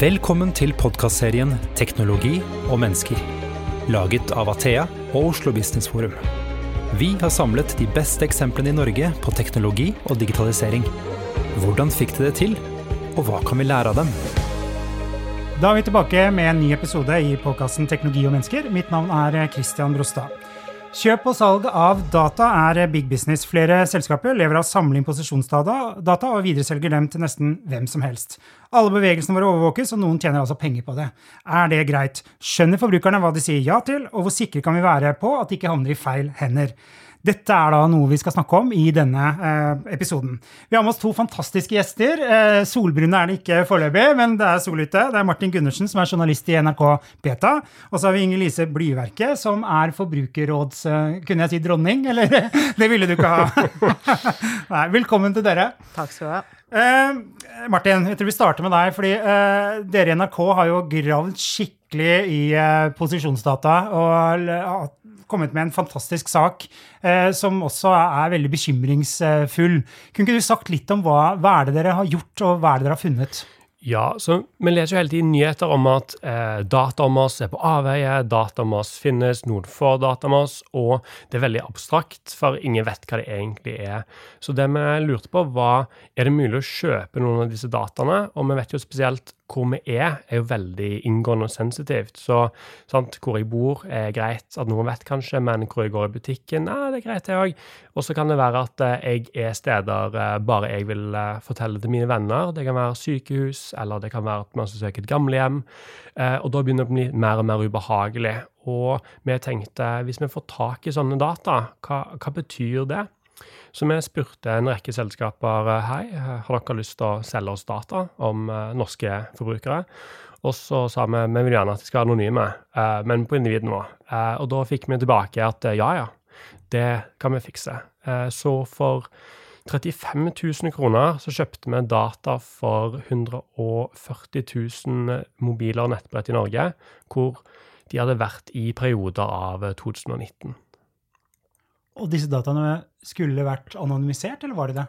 Velkommen til podkastserien 'Teknologi og mennesker', laget av Athea og Oslo Business Forum. Vi har samlet de beste eksemplene i Norge på teknologi og digitalisering. Hvordan fikk de det til, og hva kan vi lære av dem? Da er vi tilbake med en ny episode i podkasten Teknologi og mennesker. Mitt navn er Christian Brostad. Kjøp og salg av data er big business. Flere selskaper lever av samling posisjonsdata og videreselger dem til nesten hvem som helst. Alle bevegelsene våre overvåkes, og noen tjener altså penger på det. Er det greit? Skjønner forbrukerne hva de sier ja til, og hvor sikre kan vi være på at de ikke havner i feil hender? Dette er da noe vi skal snakke om i denne eh, episoden. Vi har med oss to fantastiske gjester. Eh, solbrune er det ikke foreløpig, men det er sol ute. Det er Martin Gundersen, som er journalist i NRK Beta. Og så har vi Inger Lise Blyverket, som er forbrukerråds... Eh, kunne jeg si dronning, eller? det ville du ikke ha. Nei, velkommen til dere. Takk skal du ha. Eh, Martin, jeg tror vi starter med deg. fordi eh, Dere i NRK har jo gravd skikkelig i eh, posisjonsdata og kommet med en fantastisk sak eh, som også er veldig bekymringsfull. Kunne ikke du sagt litt om hva, hva er det dere har gjort, og hva er det dere har funnet? Ja, så Vi leser jo hele tiden nyheter om at eh, data om oss er på avveie, data om oss finnes, noen får data om oss, og det er veldig abstrakt, for ingen vet hva det egentlig er. Så det vi lurte på, var er det mulig å kjøpe noen av disse dataene, og vi vet jo spesielt hvor vi er, er jo veldig inngående og sensitivt. Så sant, hvor jeg bor, er greit at noen vet, kanskje, men hvor jeg går i butikken, nei, det er greit, det òg. Og så kan det være at eh, jeg er steder eh, bare jeg vil eh, fortelle til mine venner. Det kan være sykehus, eller det kan være at man skal søke et gamlehjem. Og da begynner det å bli mer og mer ubehagelig. Og vi tenkte, hvis vi får tak i sånne data, hva, hva betyr det? Så vi spurte en rekke selskaper hei, har dere lyst til å selge oss data om uh, norske forbrukere. Og så sa vi vi vil gjerne at de skal være anonyme, uh, men på individnivå. Og da fikk vi tilbake at ja, ja, det kan vi fikse. så for 35 000 kroner så kjøpte vi data for 140 000 mobiler og nettbrett i Norge, hvor de hadde vært i perioder av 2019. Og disse dataene skulle vært anonymisert, eller var de det?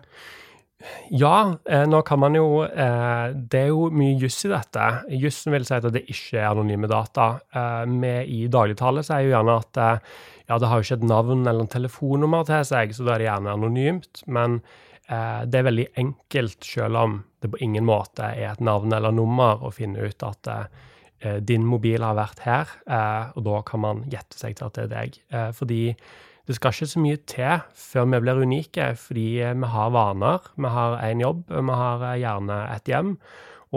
Ja, eh, nå kan man jo eh, Det er jo mye juss i dette. Jussen vil si at det ikke er anonyme data. Eh, vi i dagligtale sier jo gjerne at eh, ja, det har jo ikke et navn eller en telefonnummer til seg, så da er det gjerne anonymt. Men eh, det er veldig enkelt, selv om det på ingen måte er et navn eller nummer, å finne ut at eh, din mobil har vært her, og da kan man gjette seg til at det er deg. fordi det skal ikke så mye til før vi blir unike, fordi vi har vaner. Vi har én jobb, vi har eh, gjerne et hjem.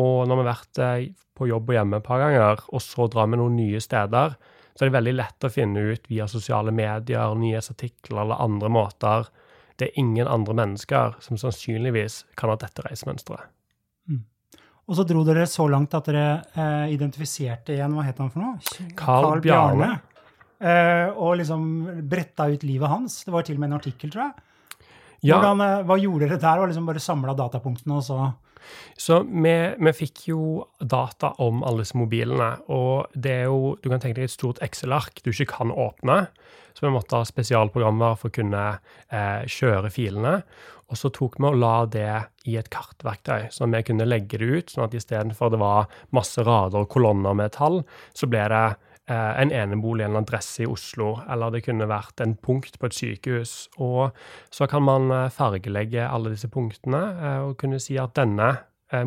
Og når vi har vært eh, på jobb og hjemme et par ganger, og så drar vi noen nye steder, så er det veldig lett å finne ut via sosiale medier, nyhetsartikler eller andre måter. Det er ingen andre mennesker som sannsynligvis kan ha dette reisemønsteret. Mm. Og så dro dere så langt at dere eh, identifiserte igjen, hva het han for noe? Carl Bjarne. Uh, og liksom bretta ut livet hans. Det var til og med en artikkel, tror jeg. Ja. Hvordan, uh, hva gjorde dere der? Og liksom bare samla datapunktene, og så Så vi, vi, fikk jo data om alle disse mobilene, og det er jo Du kan tenke deg et stort Excel-ark du ikke kan åpne. Så vi måtte ha spesialprogrammer for å kunne eh, kjøre filene. Og så tok vi og la det i et kartverktøy, sånn at vi kunne legge det ut. sånn at istedenfor det var masse rader og kolonner med tall, så ble det Eh, en enebolig en adresse i Oslo, eller det kunne vært en punkt på et sykehus. Og så kan man eh, fargelegge alle disse punktene eh, og kunne si at denne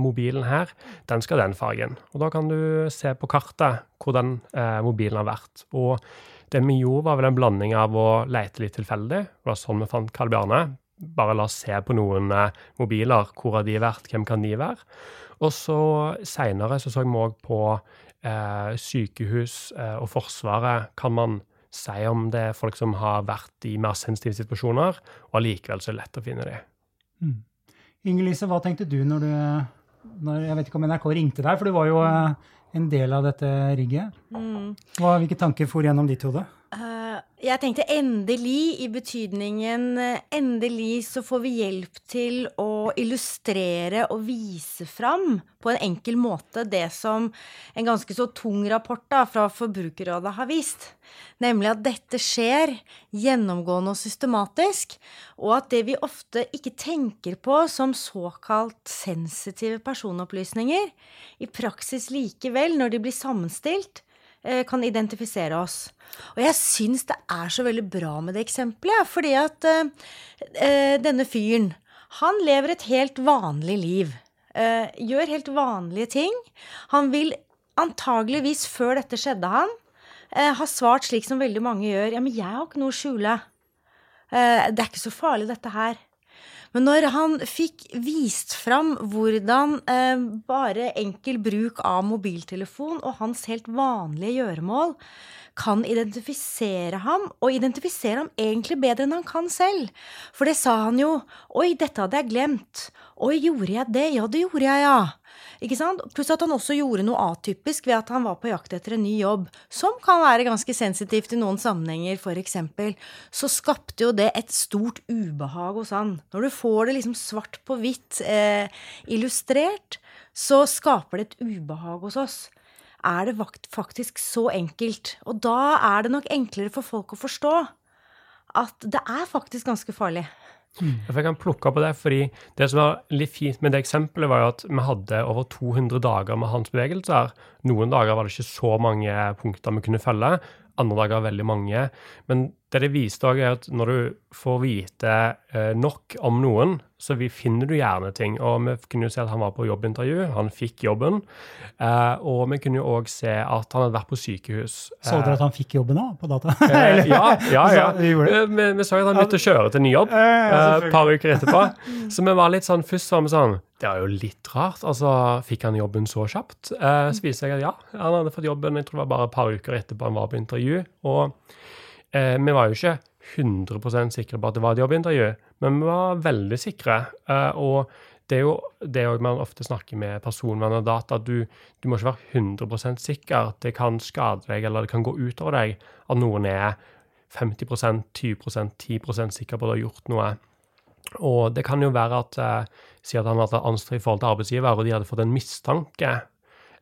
mobilen her, den skal den fargen. Og da kan du se på kartet hvor den mobilen har vært. Og det vi gjorde, var vel en blanding av å lete litt tilfeldig. Det var sånn vi fant Karl Bjarne. Bare la oss se på noen mobiler. Hvor har de vært? Hvem kan de være? Og så seinere så, så vi òg på eh, sykehus eh, og Forsvaret kan man si om det er folk som har vært i mer sensitive situasjoner, og allikevel så er det lett å finne dem. Mm. Inger-Lise, hva tenkte du når du når, Jeg vet ikke om NRK ringte deg, for du var jo eh, en del av dette rigget. Mm. Hva, hvilke tanker for gjennom ditt hode? Uh, Jeg tenkte endelig i betydningen eh, endelig så får vi hjelp til å illustrere og vise fram på en enkel måte det som en ganske så tung rapport da, fra Forbrukerrådet har vist. Nemlig at dette skjer gjennomgående og systematisk, og at det vi ofte ikke tenker på som såkalt sensitive personopplysninger, i praksis likevel, når de blir sammenstilt, kan identifisere oss. Og jeg syns det er så veldig bra med det eksempelet, fordi at uh, denne fyren, han lever et helt vanlig liv. Gjør helt vanlige ting. Han vil antageligvis, før dette skjedde han, ha svart slik som veldig mange gjør. Ja, men jeg har ikke noe å skjule. det er ikke så farlig, dette her. Men når han fikk vist fram hvordan eh, bare enkel bruk av mobiltelefon og hans helt vanlige gjøremål kan identifisere ham, og identifisere ham egentlig bedre enn han kan selv. For det sa han jo. Oi, dette hadde jeg glemt. Oi, gjorde jeg det? Ja, det gjorde jeg, ja. Ikke sant? Pluss at han også gjorde noe atypisk ved at han var på jakt etter en ny jobb, som kan være ganske sensitivt i noen sammenhenger, for eksempel. Så skapte jo det et stort ubehag hos han. Når du får det liksom svart på hvitt eh, illustrert, så skaper det et ubehag hos oss. Er det faktisk så enkelt? Og da er det nok enklere for folk å forstå at det er faktisk ganske farlig. Mm. Jeg kan plukke på det, fordi det som var litt fint med det eksempelet, var jo at vi hadde over 200 dager med hans bevegelser. Noen dager var det ikke så mange punkter vi kunne følge, andre dager veldig mange. Men det det viste òg, er at når du får vite eh, nok om noen, så finner du gjerne ting. Og vi kunne jo se at han var på jobbintervju, han fikk jobben. Eh, og vi kunne jo òg se at han hadde vært på sykehus. Så dere at han fikk jobben òg, på data? Eh, ja, ja. ja. vi, vi, så at han begynte å kjøre til ny jobb et par uker etterpå. Så vi var litt sånn, først var vi sånn Det er jo litt rart. Altså, fikk han jobben så kjapt? så viser jeg at ja, han hadde fått jobben jeg tror det var bare et par uker etterpå han var på intervju. og Eh, vi var jo ikke 100% sikre på at det var et jobbintervju, men vi var veldig sikre. Eh, og det er jo det man ofte snakker med personvern og data, at du, du, må ikke være 100% sikker. Det kan skade deg, eller det kan gå utover deg at noen er 50% 20% 10% sikker på at du har gjort noe. Og det kan jo være at eh, Si at han hadde anstrengt i forhold til arbeidsgiver, og de hadde fått en mistanke.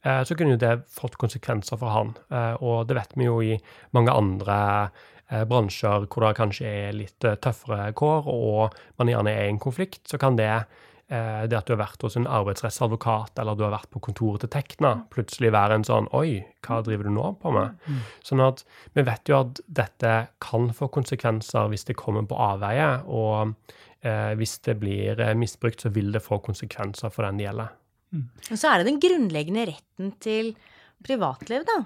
Eh, så kunne jo det fått konsekvenser for han. Eh, og det vet vi jo i mange andre bransjer hvor det kanskje er litt eh, tøffere kår, og man gjerne er i en konflikt, så kan det eh, det at du har vært hos en arbeidsrettsadvokat eller du har vært på kontoret til Tekna, plutselig være en sånn Oi, hva driver du nå på med? Mm. Sånn at vi vet jo at dette kan få konsekvenser hvis det kommer på avveie. Og eh, hvis det blir misbrukt, så vil det få konsekvenser for den det gjelder. Mm. Og så er det den grunnleggende retten til privatliv, da.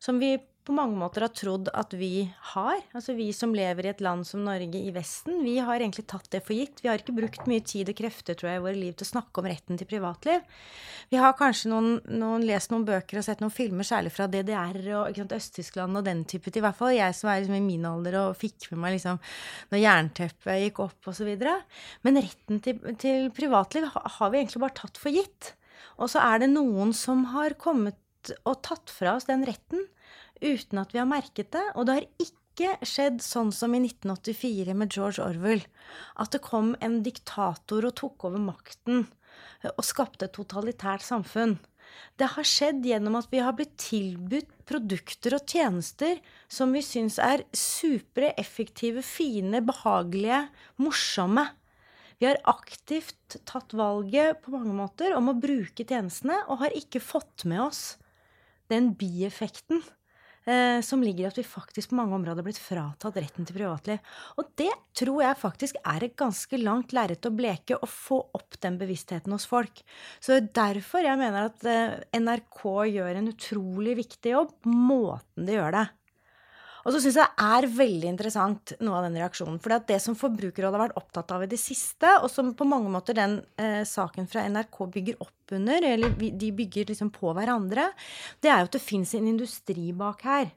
Som vi på mange måter har trodd at vi har. Altså vi som lever i et land som Norge i Vesten, vi har egentlig tatt det for gitt. Vi har ikke brukt mye tid og krefter tror jeg, i våre liv til å snakke om retten til privatliv. Vi har kanskje noen, noen, lest noen bøker og sett noen filmer, særlig fra DDR og Øst-Tyskland og den type til, I hvert fall jeg som er liksom i min alder og fikk med meg liksom når jernteppet gikk opp osv. Men retten til, til privatliv har vi egentlig bare tatt for gitt. Og så er det noen som har kommet og tatt fra oss den retten uten at vi har merket det. Og det har ikke skjedd sånn som i 1984 med George Orwell. At det kom en diktator og tok over makten og skapte et totalitært samfunn. Det har skjedd gjennom at vi har blitt tilbudt produkter og tjenester som vi syns er supre, effektive, fine, behagelige, morsomme. Vi har aktivt tatt valget på mange måter om å bruke tjenestene, og har ikke fått med oss den bieffekten eh, som ligger i at vi faktisk på mange områder har blitt fratatt retten til privatliv. Og det tror jeg faktisk er et ganske langt lerret å bleke å få opp den bevisstheten hos folk. Så det er derfor jeg mener at eh, NRK gjør en utrolig viktig jobb, måten de gjør det. Og så syns jeg det er veldig interessant noe av den reaksjonen. For det som Forbrukerrådet har vært opptatt av i det siste, og som på mange måter den eh, saken fra NRK bygger opp under, eller de bygger liksom på hverandre, det er jo at det fins en industri bak her.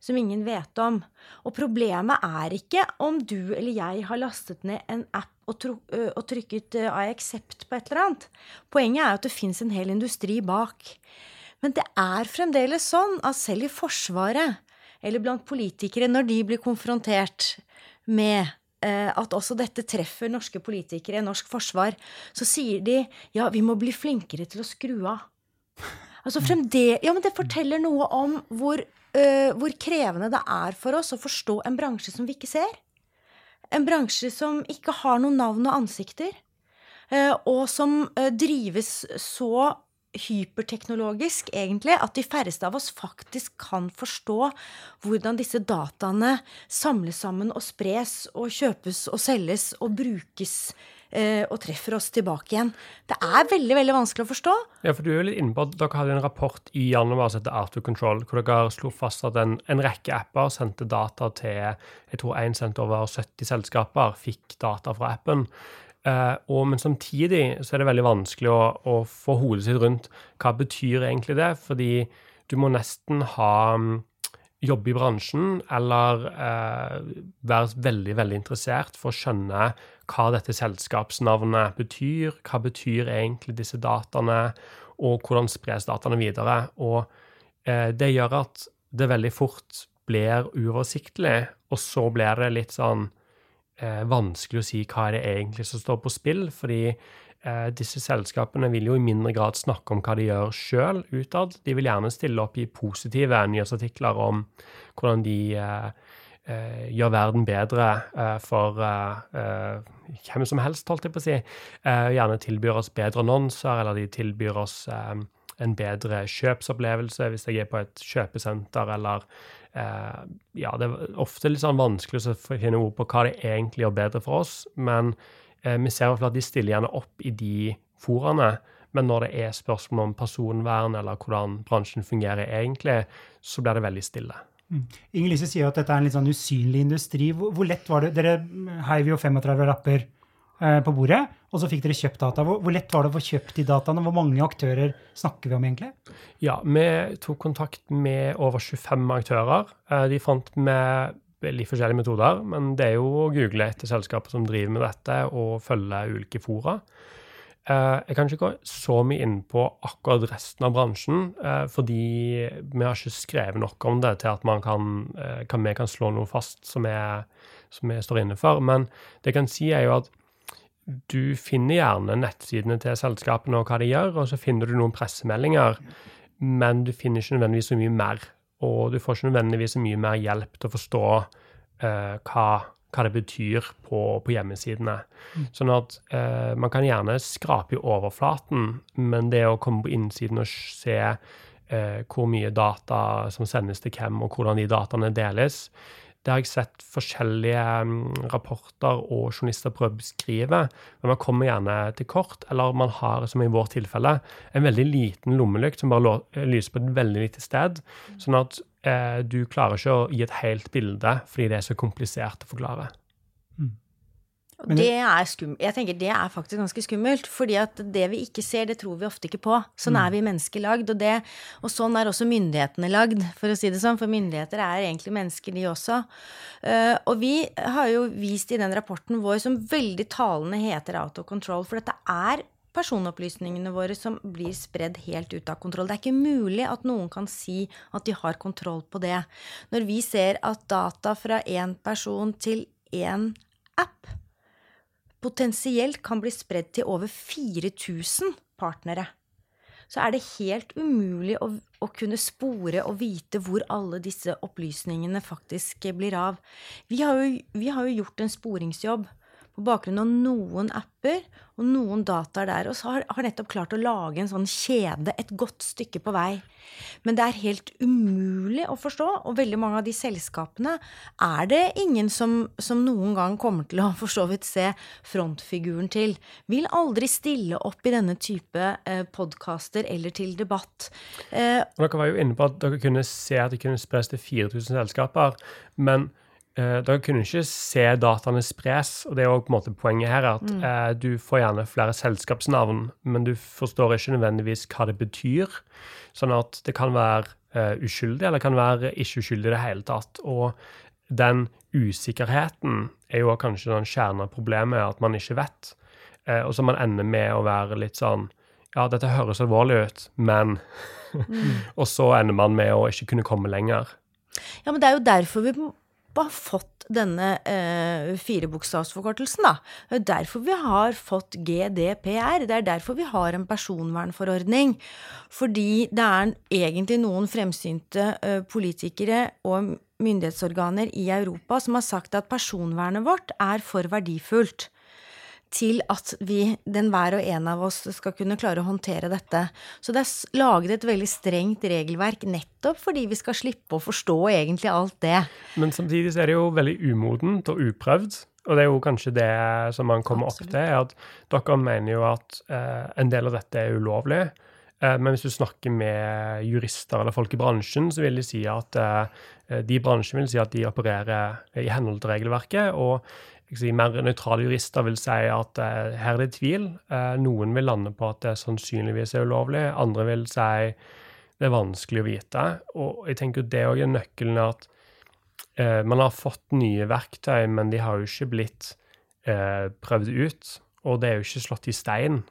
Som ingen vet om. Og problemet er ikke om du eller jeg har lastet ned en app og, og trykket uh, I accept på et eller annet. Poenget er jo at det fins en hel industri bak. Men det er fremdeles sånn at selv i Forsvaret eller blant politikere, når de blir konfrontert med eh, at også dette treffer norske politikere, norsk forsvar, så sier de ja, vi må bli flinkere til å skru av. Altså fremde, ja, men Det forteller noe om hvor, uh, hvor krevende det er for oss å forstå en bransje som vi ikke ser. En bransje som ikke har noen navn og ansikter, uh, og som uh, drives så hyperteknologisk, egentlig, at de færreste av oss faktisk kan forstå hvordan disse dataene samles sammen og spres og kjøpes og selges og brukes eh, og treffer oss tilbake igjen. Det er veldig veldig vanskelig å forstå. Ja, for du er litt inne på at Dere hadde en rapport i januar som heter Art of Control, hvor dere slo fast at en, en rekke apper sendte data til jeg tror én sendte over 70 selskaper, fikk data fra appen. Uh, og, men samtidig så er det veldig vanskelig å, å, få hodet sitt rundt hva betyr egentlig det, fordi du må nesten ha um, jobbe i bransjen eller eh, være veldig, veldig interessert for å skjønne hva dette selskapsnavnet betyr, hva betyr egentlig disse dataene, og hvordan spres dataene videre. Og eh, det gjør at det veldig fort blir uoversiktlig, og så blir det litt sånn eh, vanskelig å si hva det er egentlig som står på spill, fordi eh, disse selskapene vil jo i mindre grad snakke om hva de gjør sjøl utad. De vil gjerne stille opp i positive nyhetsartikler om hvordan de eh, eh gjør verden bedre eh, for hvem som helst, holdt jeg på å si. gjerne tilbyr oss bedre annonser, eller de tilbyr oss en bedre kjøpsopplevelse hvis jeg er på et kjøpesenter, eller Ja, det er ofte litt sånn vanskelig å finne ord på hva det egentlig gjør bedre for oss, men eh, vi ser at de stiller gjerne opp i de foraene. Men når det er spørsmål om personvern eller hvordan bransjen fungerer egentlig, så blir det veldig stille. Mm. Inger Lise sier at dette er en litt sånn usynlig industri. Hvor, hvor lett var det? Dere heiv jo 35 rapper Eh, på bordet, og så fikk dere kjøpt data. Hvor, hvor, lett var det å få kjøpt de dataene? Hvor mange aktører snakker vi om egentlig? Ja, vi tok kontakt med over 25 aktører. Eh, de fant med veldig forskjellige metoder, men det er jo å google etter selskaper som driver med dette, og følge ulike fora. Eh, jeg kan ikke gå så mye inn på akkurat resten av bransjen, fordi vi har ikke skrevet nok om det til at man kan, kan vi kan slå noe fast som vi står inne for. Men det jeg kan si, er jo at du finner gjerne nettsidene til selskapene og hva de gjør, og så finner du noen pressemeldinger, men du finner ikke nødvendigvis så mye mer. Og du får ikke nødvendigvis så mye mer hjelp til å forstå uh, hva, hva, det betyr på, på hjemmesidene. Mm. Sånn at uh, man kan gjerne skrape i overflaten, men det å komme på innsiden og se uh, hvor mye data som sendes til hvem, og hvordan de dataene deles, det har jeg sett forskjellige mm, rapporter og journalister prøve å beskrive. Men man kommer gjerne til kort, eller man har, som i vårt tilfelle, en veldig liten lommelykt som bare lyser på et veldig lite sted. Sånn at eh, du klarer ikke å gi et helt bilde fordi det er så komplisert å forklare. Det er skummelt. Jeg tenker det er faktisk ganske skummelt. fordi at det vi ikke ser, det tror vi ofte ikke på. Sånn er mm. vi mennesker lagd. Og, det, og sånn er også myndighetene lagd, for å si det sånn. For myndigheter er egentlig mennesker, de også. Uh, og vi har jo vist i den rapporten vår som veldig talende heter Out of Control. For dette er personopplysningene våre som blir spredd helt ut av kontroll. Det er ikke mulig at noen kan si at de har kontroll på det. Når vi ser at data fra én person til én app potensielt kan bli spredd til over 4000 partnere, så er det helt umulig å, å, kunne spore og vite hvor alle disse opplysningene faktisk blir av. Vi har jo, vi har jo gjort en sporingsjobb på bakgrunn av noen apper og noen dataer der, og så har, har, nettopp klart å lage en sånn kjede et godt stykke på vei. Men det er helt umulig å forstå, og veldig mange av de selskapene er det ingen som, som noen gang kommer til å for så vidt se frontfiguren til. Vil aldri stille opp i denne type eh, podkaster eller til debatt. Eh, dere var jo inne på at dere kunne se at det kunne spres til 4000 selskaper, men Uh, kunne kunne ikke se dataene spres, og det er jo på en måte poenget her. at mm. uh, Du får gjerne flere selskapsnavn, men du forstår ikke nødvendigvis hva det betyr. Sånn at det kan være uh, uskyldig, eller kan være ikke uskyldig i det hele tatt. Og den usikkerheten er jo kanskje den kjernen av problemet, at man ikke vet. og så man ender med å være litt sånn Ja, dette høres alvorlig ut, men mm. Og så ender man med å ikke kunne komme lenger. Ja, men det er jo derfor vi har fått denne eh, firebokstavsforkortelsen. Det er derfor vi har fått GDPR. Det er derfor vi har en personvernforordning. Fordi det er egentlig noen fremsynte eh, politikere og myndighetsorganer i Europa som har sagt at personvernet vårt er for verdifullt til at vi, den hver og en av oss, skal kunne klare å håndtere dette. Så det er laget et veldig strengt regelverk nettopp fordi vi skal slippe å forstå egentlig alt det. Men samtidig så er det jo veldig umodent og uprøvd. Og det er jo kanskje det som man kommer Absolutt. opp til, er at dere mener jo at eh, en del av dette er ulovlig. Eh, men hvis du snakker med jurister eller folk i bransjen, så vil de si at eh, de i bransjen vil si at de opererer i henhold til regelverket. og si, mer nøytrale jurister vil si at uh, her er det tvil. Noen vil lande på at det sannsynligvis er ulovlig. Andre vil si det er vanskelig å vite. Og jeg tenker det òg er nøkkelen at man har fått nye verktøy, men de har jo ikke blitt prøvd ut. Og det er jo ikke slått i stein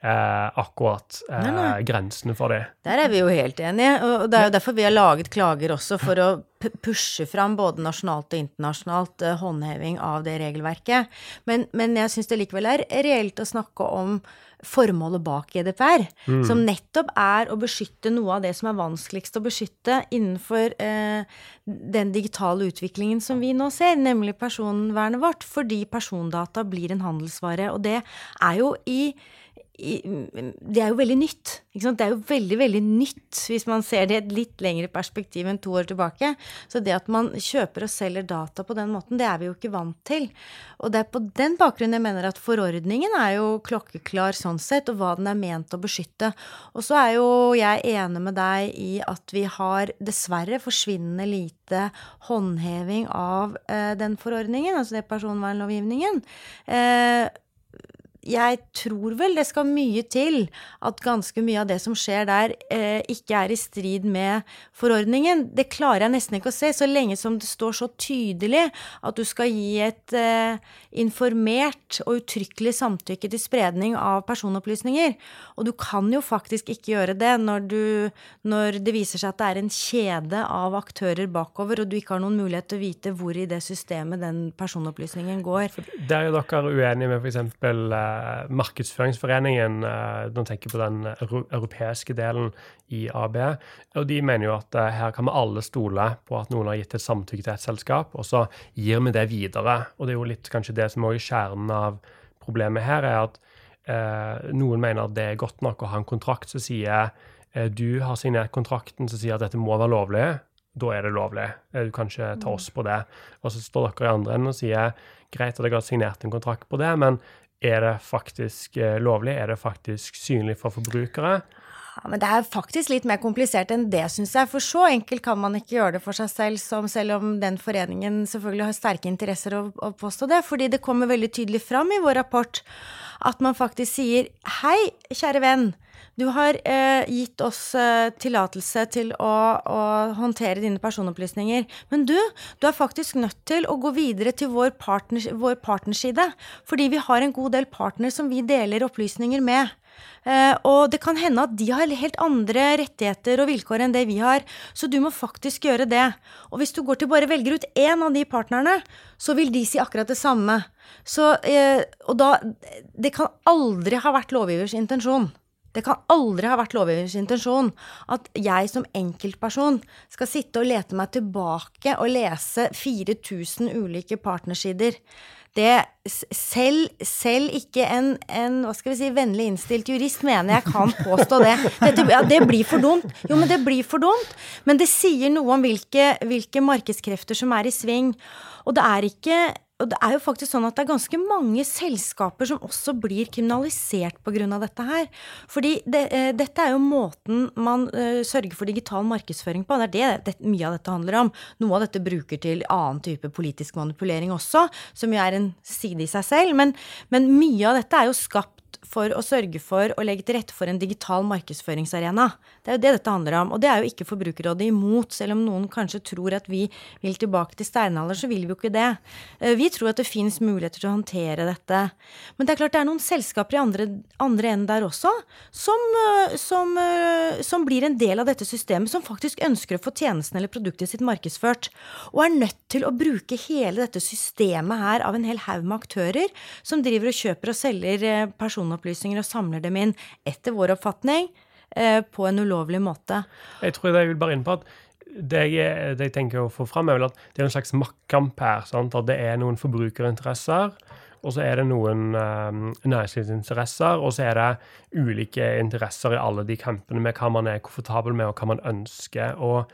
eh, akkurat eh, nei, nei. grensene for det. Der er vi jo helt enige, og det er jo derfor vi har laget klager også, for å pushe fram både nasjonalt og internasjonalt eh, håndheving av det regelverket. Men, men jeg syns det likevel er reelt å snakke om formålet bak GDPR, mm. som nettopp er å beskytte noe av det som er vanskeligst å beskytte innenfor eh, den digitale utviklingen som vi nå ser, nemlig personvernet vårt, fordi persondata blir en handelsvare. Og det er jo i det er jo veldig nytt. Det er jo veldig, veldig nytt hvis man ser det i et litt lengre perspektiv enn to år tilbake. Så det at man kjøper og selger data på den måten, det er vi jo ikke vant til. Og det er på den bakgrunnen jeg mener at forordningen er jo klokkeklar sånn sett, og hva den er ment å beskytte. Og så er jo jeg enig med deg i at vi har dessverre forsvinnende lite håndheving av eh, den forordningen, altså det personvernlovgivningen. Eh, jeg tror vel det skal mye til at ganske mye av det som skjer der, eh, ikke er i strid med forordningen. Det klarer jeg nesten ikke å se, så lenge som det står så tydelig at du skal gi et eh, informert og uttrykkelig samtykke til spredning av personopplysninger. Og du kan jo faktisk ikke gjøre det når, du, når det viser seg at det er en kjede av aktører bakover, og du ikke har noen mulighet til å vite hvor i det systemet den personopplysningen går. Der er dere uenige med f.eks. Eh, markedsføringsforeningen, eh, når tenker på den europeiske delen i AB, og de mener jo at eh, her kan vi alle stole på at noen har gitt et samtykke til et selskap, og så gir vi det videre. Og det er jo litt kanskje det som er kjernen av problemet her, er at eh, noen mener det er godt nok å ha en kontrakt som sier eh, du har signert kontrakten som sier at dette må være lovlig. Da er det lovlig. Du kan ikke ta oss på det. Og så står dere i andre enden og sier greit at jeg har signert en kontrakt på det, men er det faktisk eh, lovlig? Er det faktisk synlig for forbrukere? Ja, men det er faktisk litt mer komplisert enn det, syns jeg. For så enkelt kan man ikke gjøre det for seg selv, som selv om den foreningen selvfølgelig har sterke interesser å, å påstå det. Fordi det kommer veldig tydelig fram i vår rapport at man faktisk sier hei, kjære venn. Du har eh, gitt oss eh, tillatelse til å, å, håndtere dine personopplysninger. Men du, du er faktisk nødt til å gå videre til vår, partner, vår partnerside. Fordi vi har en god del partner som vi deler opplysninger med. Eh, og det kan hende at de har helt andre rettigheter og vilkår enn det vi har. Så du må faktisk gjøre det. Og hvis du går til bare velger ut én av de partnerne, så vil de si akkurat det samme. Så, eh, og da Det kan aldri ha vært lovgivers intensjon det kan aldri ha vært lovgivers intensjon at jeg som enkeltperson skal sitte og lete meg tilbake og lese 4000 ulike partnersider. Det, selv, selv ikke en, en, hva skal vi si, vennlig innstilt jurist mener jeg kan påstå det. Dette, ja, det blir for dumt. Jo, men det blir for dumt. Men det sier noe om hvilke, hvilke markedskrefter som er i sving. Og det er ikke og det er jo faktisk sånn at det er ganske mange selskaper som også blir kriminalisert pga. dette her. Fordi det, eh, dette er jo måten man eh, sørger for digital markedsføring på. Det er det, det, mye av dette handler om. Noe av dette bruker til annen type politisk manipulering også, som jo er en side i seg selv. Men, men mye av dette er jo skapt for å sørge for å legge til rette for en digital markedsføringsarena. Det er jo det dette handler om. Og det er jo ikke Forbrukerrådet imot, selv om noen kanskje tror at vi vil tilbake til steinalder, så vil vi jo ikke det. Eh, vi tror at det fins muligheter til å håndtere dette. Men det er klart det er noen selskaper i andre, andre enden der også som, eh, som, eh, som blir en del av dette systemet, som faktisk ønsker å få tjenesten eller produktet sitt markedsført, og er nødt til å bruke hele dette systemet her av en hel haug med aktører som driver og kjøper og selger personopplysninger og samler dem inn, etter vår oppfatning, på en ulovlig måte. Jeg tror jeg vil bare inn på at det jeg, det jeg, tenker å få fram, er vel at det er en slags maktkamp her. Sant? At det er noen forbrukerinteresser, og så er det noen um, næringslivsinteresser, og så er det ulike interesser i alle de kampene med hva man er komfortabel med, og hva man ønsker. og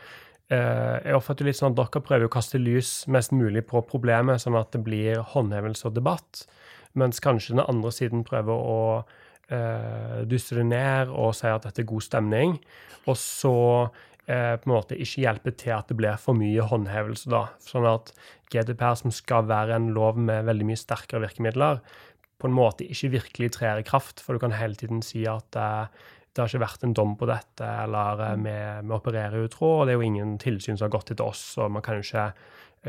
uh, jeg oppfatter litt sånn at Dere prøver å kaste lys mest mulig på problemet, sånn at det blir håndhevelse og debatt, mens kanskje den andre siden prøver å uh, dysse det ned og si at dette er god stemning. Og så eh, på en måte ikke hjelpe til at det blir for mye håndhevelse. da, Sånn at GDPR, som skal være en lov med veldig mye sterkere virkemidler, på en måte ikke virkelig trer i kraft. For du kan hele tiden si at eh, det har ikke vært en dom på dette, eller eh, vi, vi opererer utro, og det er jo ingen tilsyn som har gått etter oss, og man kan jo ikke eh,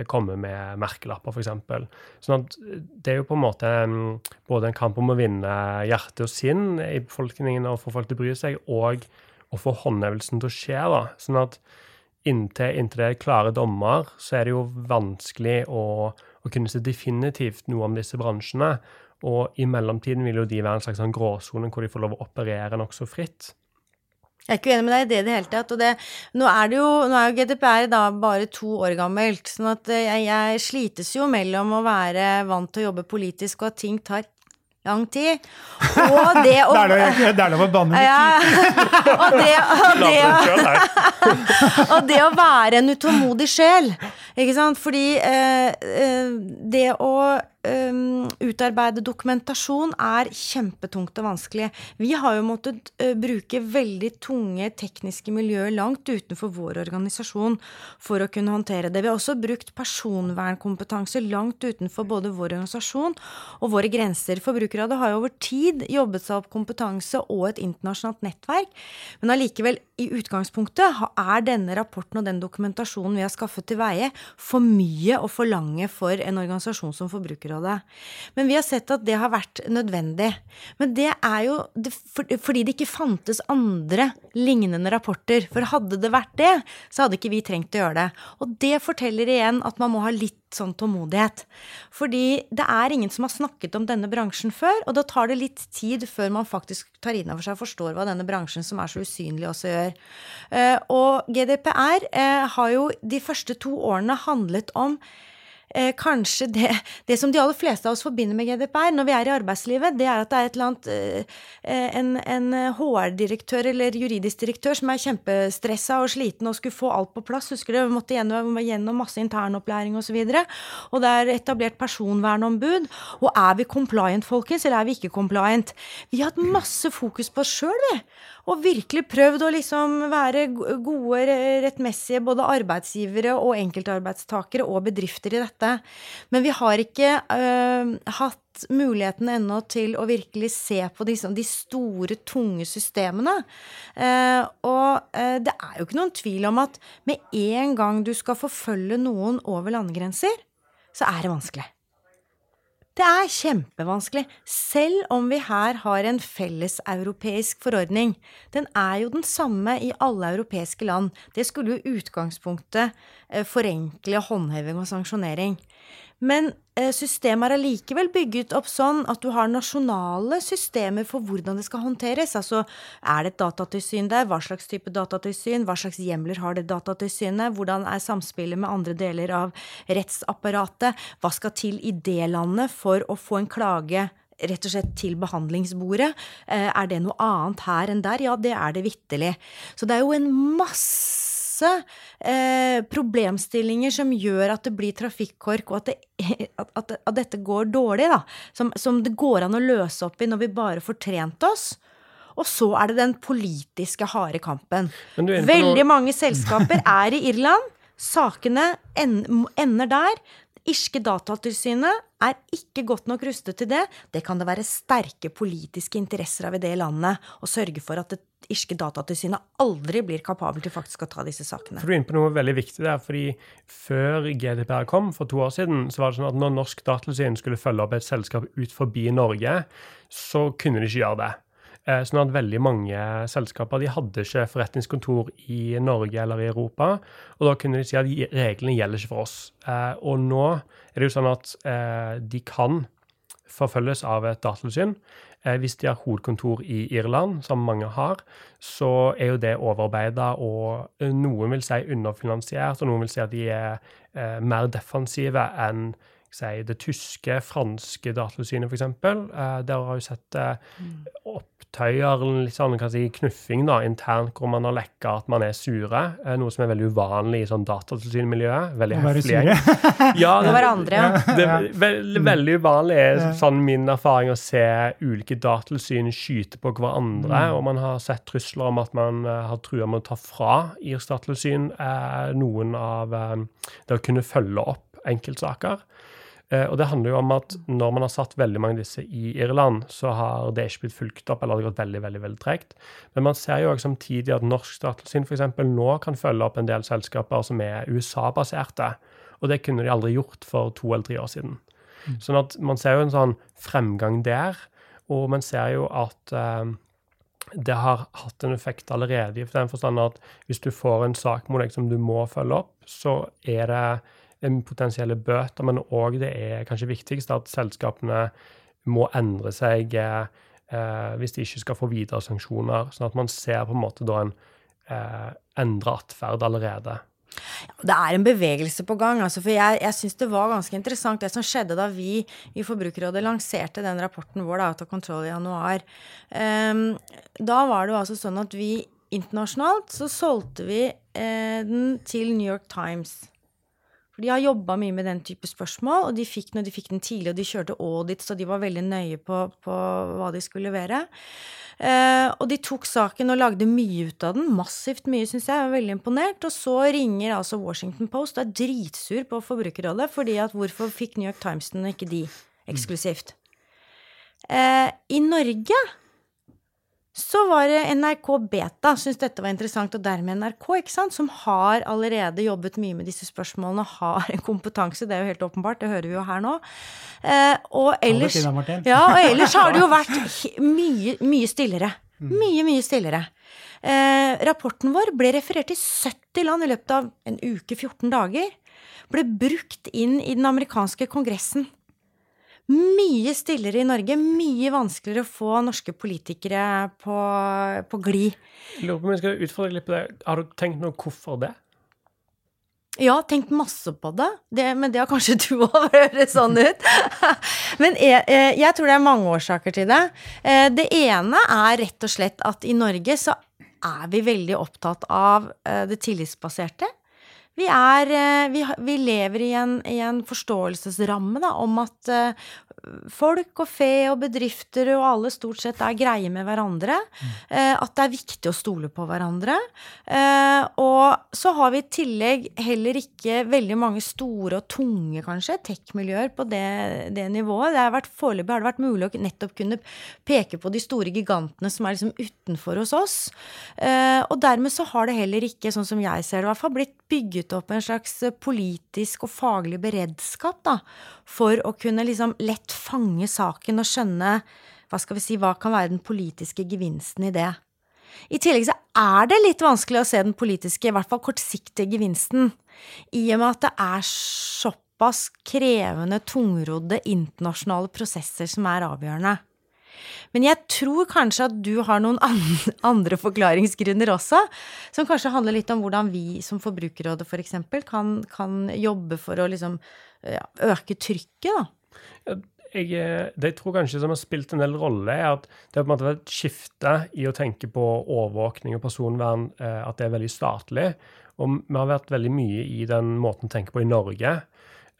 komme med merkelapper, f.eks. Sånn at det er jo på en måte mm, både en kamp om å vinne hjerte og sinn i befolkningen og få folk til å bry seg, og å få håndhevelsen til å skje. da, sånn at inntil, inntil det er klare dommer, så er det jo vanskelig å, å, kunne se definitivt noe om disse bransjene. Og i mellomtiden vil jo de være en slags sånn gråsone hvor de får lov å operere nokså fritt. Jeg er ikke uenig med deg i det i det hele tatt. Og det, nå, er det jo, nå er jo GDPR da bare to år gammelt, sånn at eh, jeg, jeg slites jo mellom å være vant til å jobbe politisk og at ting tar lang tid. Og det å Det er lov å banne litt. Ja, og, det, og, det, og det å være en utålmodig sjel, ikke sant. Fordi eh, eh det å um, utarbeide dokumentasjon er kjempetungt og vanskelig. Vi har jo måttet uh, bruke veldig tunge tekniske miljøer langt utenfor vår organisasjon for å kunne håndtere det. Vi har også brukt personvernkompetanse langt utenfor både vår organisasjon og våre grenser. Forbrukerrådet har jo over tid jobbet seg opp kompetanse og et internasjonalt nettverk, men allikevel, i utgangspunktet, er denne rapporten og den dokumentasjonen vi har skaffet til veie, for mye å forlange for en organisasjon som Forbrukerrådet området. Men vi har sett at det har vært nødvendig. Men det er jo fordi det ikke fantes andre lignende rapporter. For hadde det vært det, så hadde ikke vi trengt å gjøre det. Og det forteller igjen at man må ha litt sånn tålmodighet. Fordi det er ingen som har snakket om denne bransjen før, og da tar det litt tid før man faktisk tar inn over seg og forstår hva denne bransjen som er så usynlig, også gjør. Eh, og GDPR eh, har jo de første to årene handlet om eh, kanskje det, det, som de aller fleste av oss forbinder med GDPR når vi er i arbeidslivet, det er at det er annet eh, En, en HR-direktør eller juridisk direktør som er kjempestressa og sliten og skulle få alt på plass. Husker du, vi måtte gjennom, gjennom masse internopplæring osv. Og, så og det er etablert personvernombud. Og er vi compliant, folkens, eller er vi ikke compliant? Vi har hatt masse fokus på oss sjøl, vi og virkelig prøvd å liksom være gode, rettmessige både arbeidsgivere og enkeltarbeidstakere og bedrifter i dette. Men vi har ikke øh, hatt muligheten ennå til å virkelig se på de, de store, tunge systemene. Eh, og eh, det er jo ikke noen tvil om at med en gang du skal forfølge noen over landegrenser, så er det vanskelig. Det er kjempevanskelig, selv om vi her har en felleseuropeisk forordning. Den er jo den samme i alle europeiske land. Det skulle jo utgangspunktet eh, forenkle håndheving og sanksjonering. Men systemet er allikevel bygget opp sånn at du har nasjonale systemer for hvordan det skal håndteres. Altså, er det et datatilsyn der? Hva slags type datatilsyn? Hva slags hjemler har det datatilsynet? Hvordan er samspillet med andre deler av rettsapparatet? Hva skal til i det landet for å få en klage rett og slett til behandlingsbordet. Eh, er det noe annet her enn der? Ja, det er det vitterlig. Så det er jo en masse masse eh, problemstillinger som gjør at det blir trafikkork, og at, det, at, at, at dette går dårlig, da. Som, som, det går an å løse opp i når vi bare får trent oss. Og så er det den politiske harde kampen. Veldig mange selskaper er i Irland. Sakene ender der. irske Datatilsynet er ikke godt nok rustet til det. Det kan det være sterke politiske interesser av i det landet å sørge for at det irske Datatilsynet aldri blir kapabel til faktisk å ta disse sakene. For Du er inne på noe veldig viktig der. fordi Før GDPR kom, for to år siden, så var det sånn at når Norsk Datatilsyn skulle følge opp et selskap ut forbi Norge, så kunne de ikke gjøre det. Eh, sånn at veldig mange selskaper de hadde ikke forretningskontor i Norge eller i Europa. Og da kunne de si at reglene gjelder ikke for oss. Eh, og nå er det jo sånn at eh, de kan forfølges av et datatilsyn. Hvis de har hovedkontor i Irland, som mange har, så er jo det overarbeida, og noen vil si underfinansiert, og noen vil si at de er mer defensive enn si, det tyske, franske datatilsynet, f.eks. Eh, der har vi sett eh, opptøyer, litt sånn kan si, knuffing da, internt, hvor man har lekka at man er sure. Eh, noe som er veldig uvanlig i sånn datatilsynmiljøet. Veldig høflig. ja, det, hverandre, ja. Det er veldig, veldig uvanlig, sånn min erfaring, å se ulike datatilsyn skyte på hverandre. Mm. Og man har sett trusler om at man har trua med å ta fra IRS-datatilsyn noen av det å kunne følge opp enkeltsaker. Eh, og det handler jo om at når man har satt veldig mange av disse i Irland, så har det ikke blitt fulgt opp, eller det har gått veldig veldig, veldig tregt. Men man ser jo også samtidig at norsk datatilsyn f.eks. nå kan følge opp en del selskaper som er USA-baserte. Og det kunne de aldri gjort for to eller tre år siden. Mm. Sånn at man ser jo en sånn fremgang der. Og man ser jo at eh, det har hatt en effekt allerede, i den forstand at hvis du får en sak mot deg som du må følge opp, så er det potensielle bøter, men òg det er kanskje viktigst at selskapene må endre seg eh, hvis de ikke skal få videre sanksjoner. Sånn at man ser på en måte da en eh, endra atferd allerede. Det er en bevegelse på gang. Altså, for jeg, jeg syns det var ganske interessant det som skjedde da vi i Forbrukerrådet lanserte den rapporten vår da, of Control i januar. Um, da var det jo altså sånn at vi internasjonalt så solgte vi eh, den til New York Times. For de har jobba mye med den type spørsmål, og de fikk, når de fikk den tidlig, og de kjørte audit, så de var veldig nøye på, på hva de skulle levere. Eh, og de tok saken og lagde mye ut av den. Massivt mye, syns jeg. jeg var veldig imponert. Og så ringer altså Washington Post og er dritsur på Forbrukerrådet fordi at hvorfor fikk New York Times den og ikke de eksklusivt? Eh, I Norge så var det NRK Beta syntes dette var interessant, og dermed NRK, ikke sant, som har allerede jobbet mye med disse spørsmålene og har en kompetanse. Det er jo helt åpenbart, det hører vi jo her nå. Eh, og, ellers, ja, og ellers har det jo vært mye, mye stillere. Mm. Mye, mye stillere. Eh, rapporten vår ble referert i 70 land i løpet av en uke, 14 dager. Ble brukt inn i den amerikanske kongressen mye stillere i Norge. Mye vanskeligere å få norske politikere på, på glid. Lurer på om jeg skal utfordre litt på det. Har du tenkt noe hvorfor det? Ja, tenkt masse på det. det men det har kanskje du òg, høres sånn ut. men jeg, jeg, tror det er mange årsaker til det. Eh, det ene er rett og slett at i Norge så er vi veldig opptatt av eh, det tillitsbaserte. Vi, er, eh, vi, vi lever i en, i en forståelsesramme da, om at uh, folk og fe og bedrifter og alle stort sett er greie med hverandre. Uh, at det er viktig å stole på hverandre. Uh, og så har vi i tillegg heller ikke veldig mange store og tunge, kanskje, tech-miljøer på det, det, nivået. Det har vært, Foreløpig har det vært mulig å nettopp kunne peke på de store gigantene som er liksom utenfor hos oss. og dermed så har det heller ikke, sånn som jeg ser det, i hvert fall blitt bygget opp en slags eh, politisk og faglig beredskap da, for å kunne liksom lett fange saken og skjønne hva skal vi si, hva kan være den politiske gevinsten i det. I tillegg så er det litt vanskelig å se den politiske, i hvert fall kortsiktige gevinsten, i og med at det er såpass krevende, tungrodde internasjonale prosesser som er avgjørende. Men jeg tror kanskje at du har noen andre forklaringsgrunner også, som kanskje handler litt om hvordan vi som Forbrukerrådet f.eks. For kan, kan jobbe for å liksom øke trykket, da. Jeg, eh, det jeg tror kanskje som har spilt en del rolle, er at det har på en måte vært et skifte i å tenke på overvåkning og personvern, eh, at det er veldig statlig. Og vi har vært veldig mye i den måten å tenke på i Norge.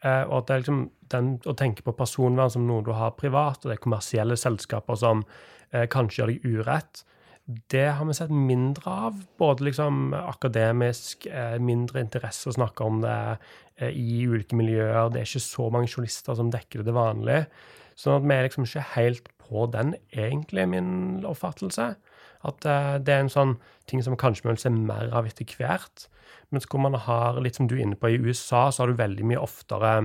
Eh, og at det er liksom den, å tenke på personvern som noe du har privat, og det er kommersielle selskaper som kanskje gjør deg urett, det har vi sett mindre av. Både liksom akademisk, eh, mindre interesse å snakke om det eh, i ulike miljøer. Det er ikke så mange journalister som dekker det til vanlig. Sånn at vi er liksom ikke helt på den, egentlig, min oppfattelse. At eh, det er en sånn ting som kanskje vi vil se mer av etter hvert. Mens hvor man har, litt som du er inne på, i USA så har du veldig mye oftere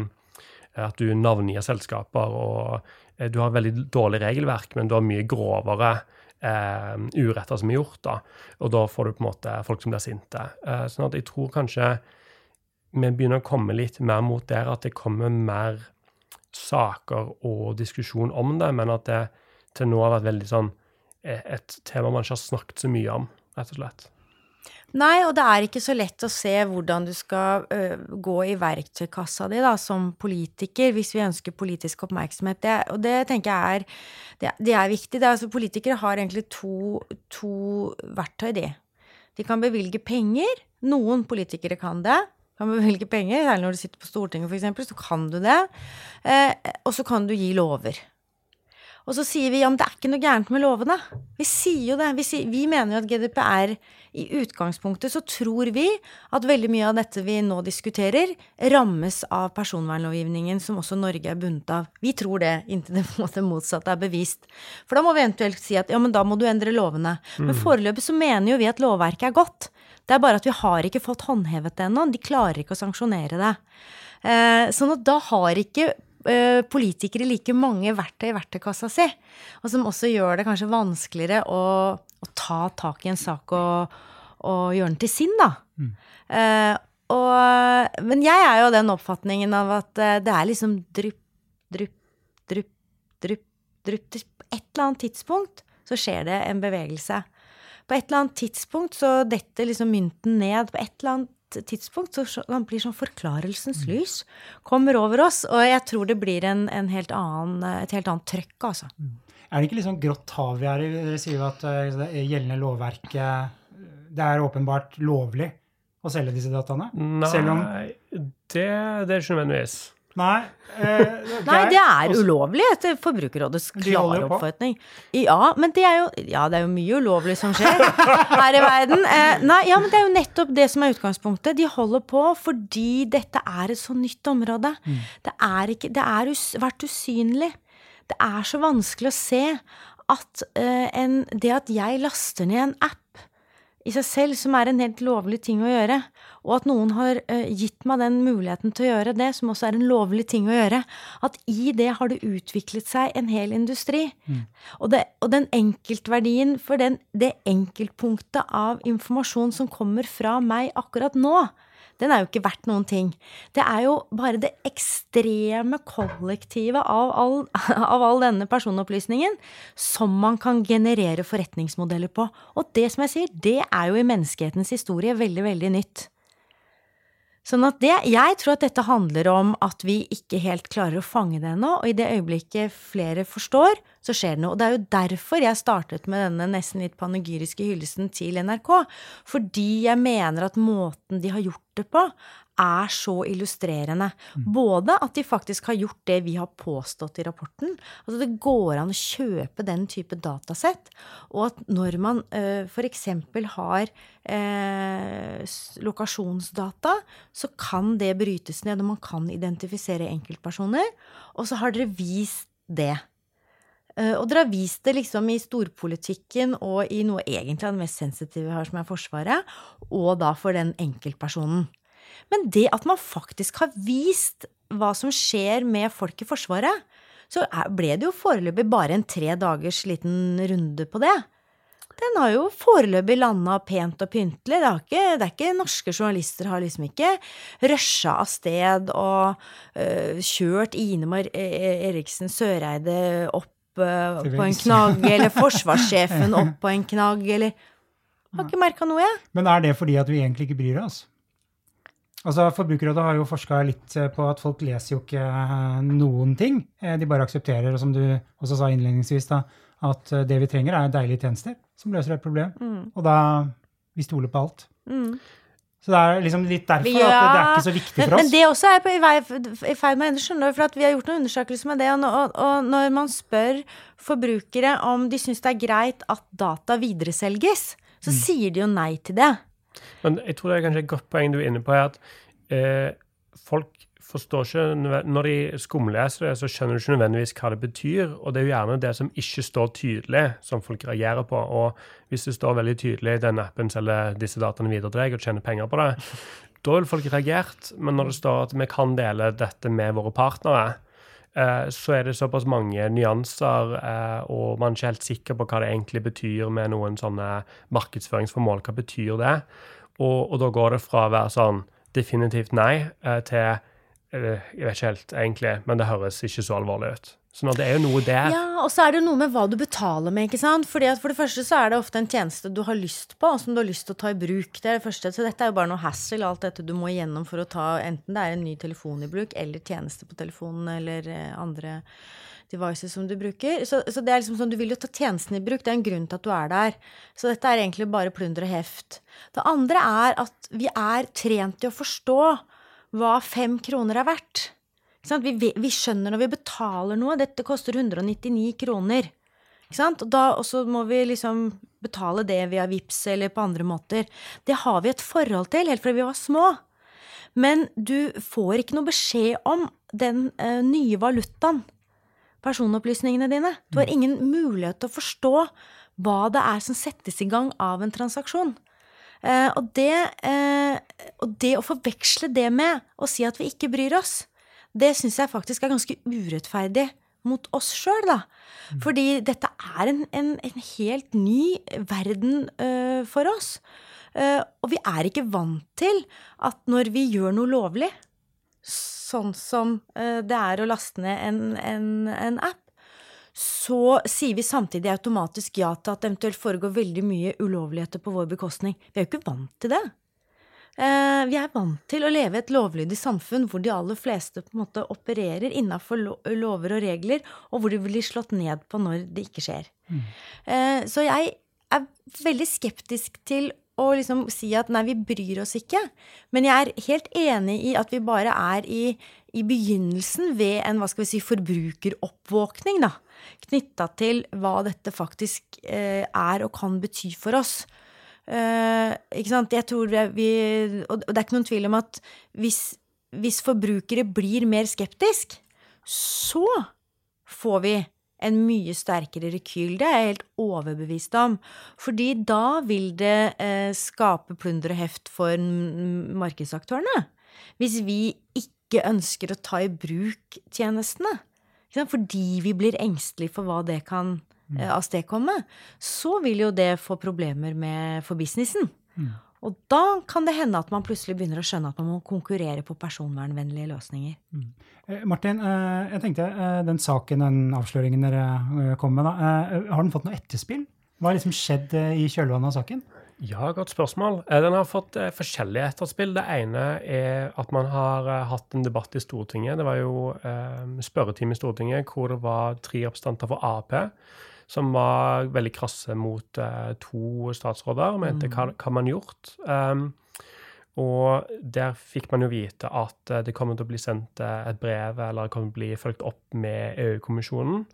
at du navngir selskaper, og du har veldig dårlig regelverk, men du har mye grovere eh, uretter som er gjort. da, Og da får du på en måte folk som blir sinte. Eh, sånn at jeg tror kanskje vi begynner å komme litt mer mot der at det kommer mer saker og diskusjon om det, men at det til nå har vært veldig sånn eh, et tema man ikke har snakket så mye om, rett og slett. Nei, og det er ikke så lett å se hvordan du skal ø, gå i verktøykassa di da, som politiker, hvis vi ønsker politisk oppmerksomhet. Det, og det tenker jeg er, det, det er viktig. Er, altså, politikere har egentlig to, to verktøy, de. De kan bevilge penger. Noen politikere kan det. Kan bevilge penger, Særlig når du sitter på Stortinget, f.eks., så kan du det. Eh, og så kan du gi lover. Og så sier vi ja, men det er ikke noe gærent med lovene. Vi sier jo det. Vi, sier, vi mener jo at GDPR i utgangspunktet så tror vi at veldig mye av dette vi nå diskuterer, rammes av personvernlovgivningen som også Norge er bundet av. Vi tror det, inntil det på en motsatte er bevist. For da må vi eventuelt si at ja, men da må du endre lovene. Mm. Men foreløpig så mener jo vi at lovverket er godt. Det er bare at vi har ikke fått håndhevet det ennå. De klarer ikke å sanksjonere det. Eh, sånn at da har ikke politikere like mange verktøy i verktøykassa si, og som også gjør det kanskje vanskeligere å, å ta tak i en sak og, og, gjøre den til sin, da. Mm. Eh, og, men jeg er jo den oppfatningen av at uh, det er liksom drypp, drypp, drypp, drypp, drypp På et eller annet tidspunkt så skjer det en bevegelse. På et eller annet tidspunkt så detter liksom mynten ned. På et eller annet tidspunkt så han blir sånn forklarelsens mm. lys kommer over oss. Og jeg tror det blir en, en helt annen, et helt annet trøkk, altså. Mm. Er det ikke litt sånn grått hav vi er i? Dere sier jo at uh, det gjeldende lovverket Det er åpenbart lovlig å selge disse dataene? Nei, om, det, det er ikke nødvendigvis. Nei, eh, Nei, det er ulovlig etter Forbrukerrådets klare oppfatning. Ja, men det er jo Ja, det er jo mye ulovlig som skjer her i verden. Eh, nei, ja, men det er jo nettopp det som er utgangspunktet. De holder på fordi dette er et så nytt område. Mm. Det er ikke Det har us, vært usynlig. Det er så vanskelig å se at eh, en, det at jeg laster ned en app i seg selv, som er en helt lovlig ting å gjøre, og at noen har uh, gitt meg den muligheten til å gjøre det, som også er en lovlig ting å gjøre, at i det har det utviklet seg en hel industri. Mm. Og, det, og, den enkeltverdien for den, det enkeltpunktet av informasjon som kommer fra meg akkurat nå, den er jo ikke verdt noen ting. Det er jo bare det ekstreme kollektivet av all, av all, denne personopplysningen som man kan generere forretningsmodeller på. Og det som jeg sier, det er jo i menneskehetens historie veldig, veldig nytt. Sånn at det, jeg tror at dette handler om at vi ikke helt klarer å fange det ennå, og i det øyeblikket flere forstår, så skjer det noe. Og det er jo derfor jeg startet med denne nesten litt panegyriske hyllesten til NRK. Fordi jeg mener at måten de har gjort det på, er så illustrerende. Mm. Både at de faktisk har gjort det vi har påstått i rapporten. Altså det går an å kjøpe den type datasett. Og at når man uh, f.eks. har uh, lokasjonsdata, så kan det brytes ned, og man kan identifisere enkeltpersoner. Og så har dere vist det. Uh, og dere har vist det liksom i storpolitikken og i noe egentlig av det mest sensitive vi har, som er Forsvaret, og da for den enkeltpersonen. Men det at man faktisk har vist hva som skjer med folk i Forsvaret, så ble det jo foreløpig bare en tre dagers liten runde på det. Den har jo foreløpig landa pent og pyntelig. Det, ikke, det, er ikke norske journalister har liksom ikke rusha av sted og uh, kjørt Ine e-, e-, Eriksen Søreide opp uh, på en knagg, eller forsvarssjefen opp på en knagg, eller Har ikke merka noe, jeg. Men er det fordi at vi egentlig ikke bryr oss? Altså, Forbrukerrådet har jo forska litt eh, på at folk leser jo ikke eh, noen ting. Eh, de bare aksepterer, og som du også sa innledningsvis, da, at det vi trenger, er deilige tjenester som løser et problem. Mm. Og da vi stoler på alt. Mm. Så det er liksom litt derfor Ja, at det er ikke så viktig for oss. men men det også er på i ferd med å endre, skjønner du, for at vi har gjort noen undersøkelser med det. Og, og, og når man spør forbrukere om de syns det er greit at data videreselges, så Mm. sier de jo nei til det. Men jeg tror det er kanskje et godt poeng du er inne på, er at eh, folk forstår ikke Når de skumleser det, så skjønner du ikke nødvendigvis hva det betyr. Og det er jo gjerne det som ikke står tydelig, som folk reagerer på. Og hvis det står veldig tydelig den appen selger disse dataene videre til deg og tjener penger på det, da vil folk reagert. Men når det står at vi kan dele dette med våre partnere, så er det såpass mange nyanser, eh, og man er ikke helt sikker på hva det egentlig betyr med noen sånne markedsføringsformål. Hva betyr det? Og, og da går det fra å være sånn definitivt nei eh, til eh, Jeg vet ikke helt, egentlig, men det høres ikke så alvorlig ut. Så at det er jo noe der. Ja, og så er det jo noe med hva du betaler med, ikke sant. Fordi at for det første så er det ofte en tjeneste du har lyst på, og som du har lyst til å ta i bruk. Det er det første. Så dette er jo bare noe hassle, alt dette du må igjennom for å ta enten det er en ny telefon i bruk, eller tjeneste på telefonen, eller eh, andre devices som du bruker. Så, så det er liksom sånn, du vil jo ta tjenesten i bruk. Det er en grunn til at du er der. Så dette er egentlig bare plunder og heft. Det andre er at vi er trent i å forstå hva fem kroner er verdt. Vi, vi skjønner når vi betaler noe. Dette koster 199 kroner. Og, da, og så må vi liksom betale det via VIPS eller på andre måter. Det har vi et forhold til helt fra vi var små. Men du får ikke noe beskjed om den uh, nye valutaen. Personopplysningene dine. Du har ingen mulighet til å forstå hva det er som settes i gang av en transaksjon. Uh, og, det, uh, og det å forveksle det med å si at vi ikke bryr oss, det syns jeg faktisk er ganske urettferdig mot oss sjøl, da. Fordi dette er en, en, en helt ny verden uh, for oss. Uh, og vi er ikke vant til at når vi gjør noe lovlig, sånn som uh, det er å laste ned en, en, en app, så sier vi samtidig automatisk ja til at det eventuelt foregår veldig mye ulovligheter på vår bekostning. Vi er jo ikke vant til det. Eh, vi er vant til å leve i et lovlydig samfunn hvor de aller fleste på en måte opererer innafor lo lover og regler, og hvor de blir slått ned på når det ikke skjer. Eh, så jeg er veldig skeptisk til å liksom si at nei, vi bryr oss ikke. Men jeg er helt enig i at vi bare er i, i begynnelsen ved en hva skal vi si, forbrukeroppvåkning, da. Knytta til hva dette faktisk eh, er og kan bety for oss. Eh, ikke sant? Jeg tror vi Og det er ikke noen tvil om at hvis, hvis forbrukere blir mer skeptisk, så får vi en mye sterkere rekyl. Det er jeg helt overbevist om. Fordi da vil det uh, skape plunder og heft for markedsaktørene. Hvis vi ikke ønsker å ta i bruk tjenestene. Fordi vi blir engstelige for hva det kan eh, avstedkomme. Så vil jo det få problemer med, for businessen. Og da kan det hende at man plutselig begynner å skjønne at man må konkurrere på personvernvennlige løsninger. Eh, Martin, eh, jeg tenkte eh, den saken, den avsløringen dere eh, kom med, da, eh, har den fått noe etterspill? Hva har liksom skjedd eh, i kjølvannet av saken? Ja, godt spørsmål. Eh, Den har fått eh, forskjellige etterspill. Det ene er at man har eh, hatt en debatt i Stortinget. Det var jo eh, spørretime i Stortinget hvor det var tre representanter for Ap som var veldig krasse mot eh, to statsråder. og Mente hva, hva man gjort. Um, og der fikk man jo vite at eh, det kommer til å bli sendt eh, et brev, eller det kommer til å bli fulgt opp med EU-kommisjonen.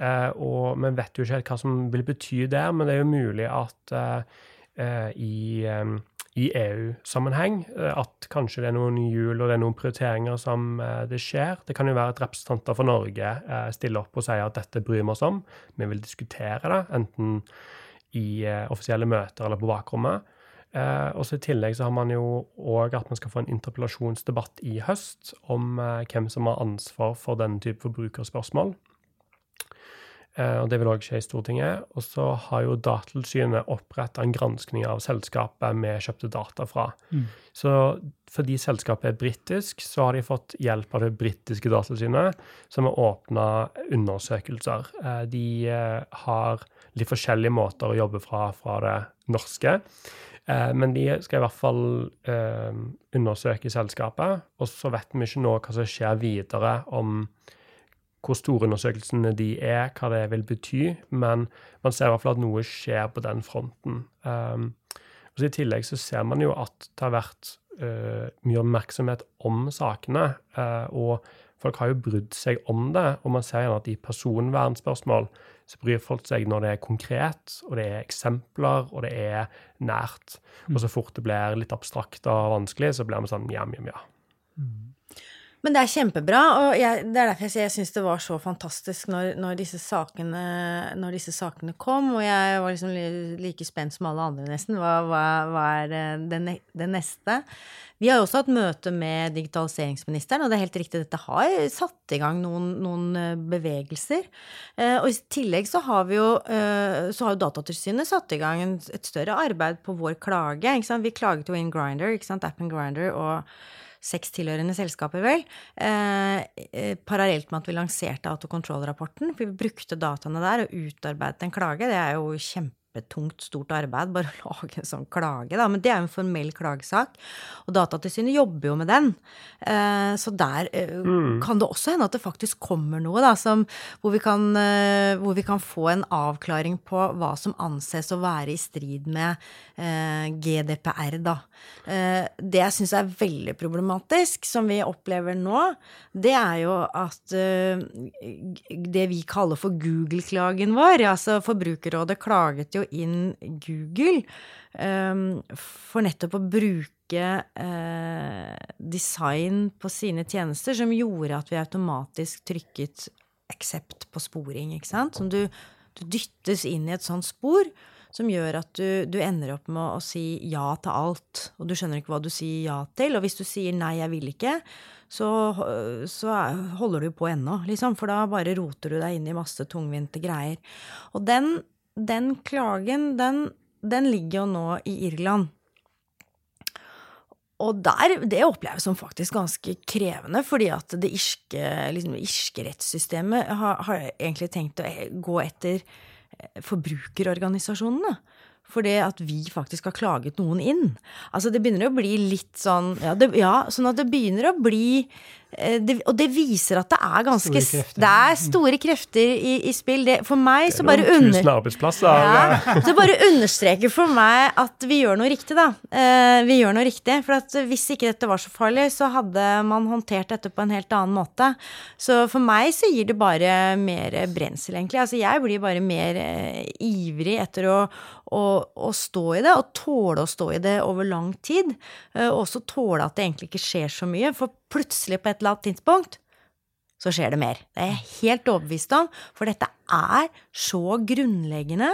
Eh, og vi vet jo ikke helt hva som vil bety der, men det er jo mulig at eh, eh, i, eh, i EU-sammenheng eh, at kanskje det er noen hjul og det er noen prioriteringer som eh, det skjer. Det kan jo være at representanter for Norge eh, stiller opp og sier at dette bryr vi oss om. Vi vil diskutere det, enten i offisielle møter eller på bakrommet. Og så I tillegg så har man jo òg at man skal få en interpellasjonsdebatt i høst om hvem som har ansvar for denne type forbrukerspørsmål. Eh, og Det vil òg skje i Stortinget. Og så har jo Datatilsynet oppretta en granskning av selskapet vi kjøpte data fra. Så fordi selskapet er britisk, så har de fått hjelp av det britiske datatilsynet, som har åpna undersøkelser. Eh, De eh, har litt forskjellige måter å jobbe fra, fra det norske. Men de skal i hvert fall undersøke selskapet. Og så vet vi ikke nå hva som skjer videre om hvor store undersøkelsene de er, hva det vil bety, men man ser i hvert fall at noe skjer på den fronten. Um, Og I tillegg så ser man jo at det har vært uh, mye oppmerksomhet om sakene. Uh, og folk har jo brydd seg om det. Og man ser gjerne at i personvernspørsmål så bryr folk seg når det er konkret, og det er eksempler, og det er nært. Og så fort det blir litt abstrakt og vanskelig, så blir vi sånn ja, ja, ja. Men det er kjempebra, og jeg, det er derfor jeg, jeg syns det var så fantastisk når, når, disse sakene, når, disse sakene, kom, og jeg var liksom like spent som alle andre, nesten. Hva, hva, hva er det, det, neste? Vi har jo også hatt møte med digitaliseringsministeren, og det er helt riktig, dette har satt i gang noen, noen eh, bevegelser. Eh, og i tillegg så har vi jo, eh, så har jo Datatilsynet satt i gang et større arbeid på vår klage. Vi klaget jo inn Grinder, appen Grinder, og seks tilhørende selskaper, vel, eh, eh, parallelt med at vi lanserte autokontrollrapporten. For vi brukte dataene der og utarbeidet en klage. Det er jo kjempe kjempetungt, stort arbeid bare å lage en sånn klage, da. Men det er jo en formell klagesak. Og Datatilsynet jobber jo med den. Eh, så der eh, mm. kan det også hende at det faktisk kommer noe, da, som, hvor, vi kan, eh, hvor, vi kan, få en avklaring på hva som anses å være i strid med GDPR, da. Det jeg syns er veldig problematisk, som vi opplever nå, det er jo at det vi kaller for Google-klagen vår, altså Forbrukerrådet klaget jo jo inn Google um, for nettopp å bruke uh, design på sine tjenester som gjorde at vi automatisk trykket accept på sporing, ikke sant? Som du, du dyttes inn i et sånt spor som gjør at du, du, ender opp med å si ja til alt, og du skjønner ikke hva du sier ja til. Og hvis du sier nei, jeg vil ikke, så, så holder du på ennå, liksom, for da bare roter du deg inn i masse tungvinte greier. Og den den klagen, den, den ligger jo nå i Irland. Og der, det oppleves som faktisk ganske krevende, fordi at det irske, liksom, rettssystemet har, har, egentlig tenkt å gå etter eh, forbrukerorganisasjonene. For det at vi faktisk har klaget noen inn. Altså, det begynner å bli litt sånn Ja, det, ja sånn at det begynner å bli det, og det viser at det er ganske Det er store krefter i, i spill. Det, for meg så bare under... arbeidsplasser. Ja, så bare understreker for meg at vi gjør noe riktig, da. Eh, vi gjør noe riktig. For at hvis ikke dette var så farlig, så hadde man håndtert dette på en helt annen måte. Så for meg så gir det bare mer brensel, egentlig. Altså jeg blir bare mer eh, ivrig etter å, å, å, stå i det, og tåle å stå i det over lang tid. Eh, og også tåle at det egentlig ikke skjer så mye. For plutselig på et eller annet tidspunkt så skjer det mer. Det er jeg helt overbevist om, for dette er så grunnleggende,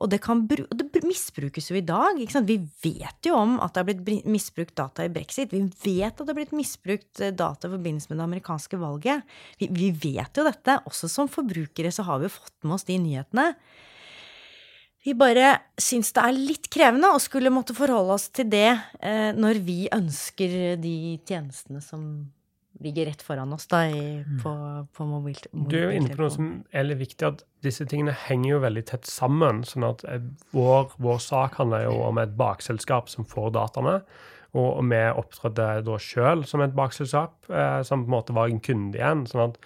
og det, kan, det misbrukes jo i dag. Vi vet jo om at det har blitt misbrukt data i brexit. Vi vet at det har blitt misbrukt eh, data i forbindelse med det amerikanske valget. Vi, vi vet jo dette. Også som forbrukere så har vi jo fått med oss de nyhetene. Vi bare syns det er litt krevende å skulle måtte forholde oss til det eh, når vi ønsker de tjenestene som ligger rett foran oss da, i, mm. på, på mobil, Du er jo inne på noe som er litt viktig, at disse tingene henger jo veldig tett sammen. sånn at eh, vår, vår sak handler jo om et bakselskap som får dataene. Og, vi opptrådte da sjøl som et bakselskap, eh, som på en måte var en kunde igjen. sånn at,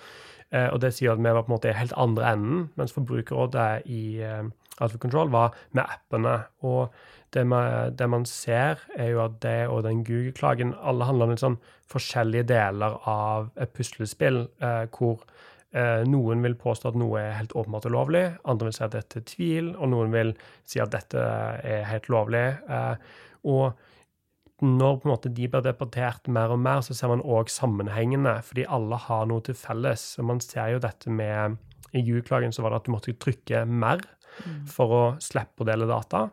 eh, og det sier at vi var på en måte i helt andre enden, mens Forbrukerrådet i eh, Alpha Control, var med appene. Og det man, det man ser, er jo at det og den Google-klagen alle handler om litt sånn forskjellige deler av et puslespill eh, hvor eh, noen vil påstå at noe er helt åpenbart ulovlig, andre vil si at dette er tvil, og noen vil si at dette er helt lovlig. Eh, og når på en måte de blir debattert mer og mer, så ser man òg sammenhengene, fordi alle har noe til felles. Og man ser jo dette med I Google-klagen så var det at du måtte trykke mer. For å slippe å dele data.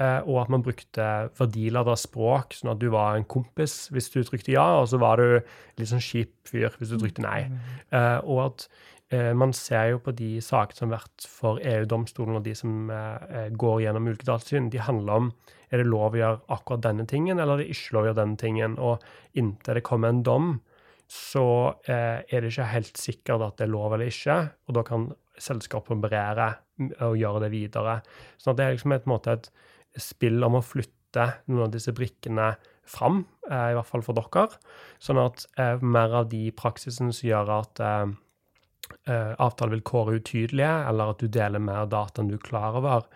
Eh, og at man brukte verdilada språk, sånn at du var en kompis hvis du trykte ja, og så var du litt sånn kjip fyr hvis du trykte nei. Mm. Eh, og at eh, man ser jo på de sakene som har vært for EU-domstolen og de som går gjennom ulike datasyn, de handler om er det lov å gjøre akkurat denne tingen, eller er det ikke lov å gjøre denne tingen. Og inntil det kommer en dom, så er det ikke helt sikkert at det er lov eller ikke. Og da kan selskapet operere og gjøre det videre. Så det er liksom et, måte, et spill om å flytte noen av disse brikkene fram, eh, i hvert fall for dere. Sånn at eh, mer av de praksisene som gjør at eh, avtalevilkår er utydelige, eller at du deler mer data enn du er klar over,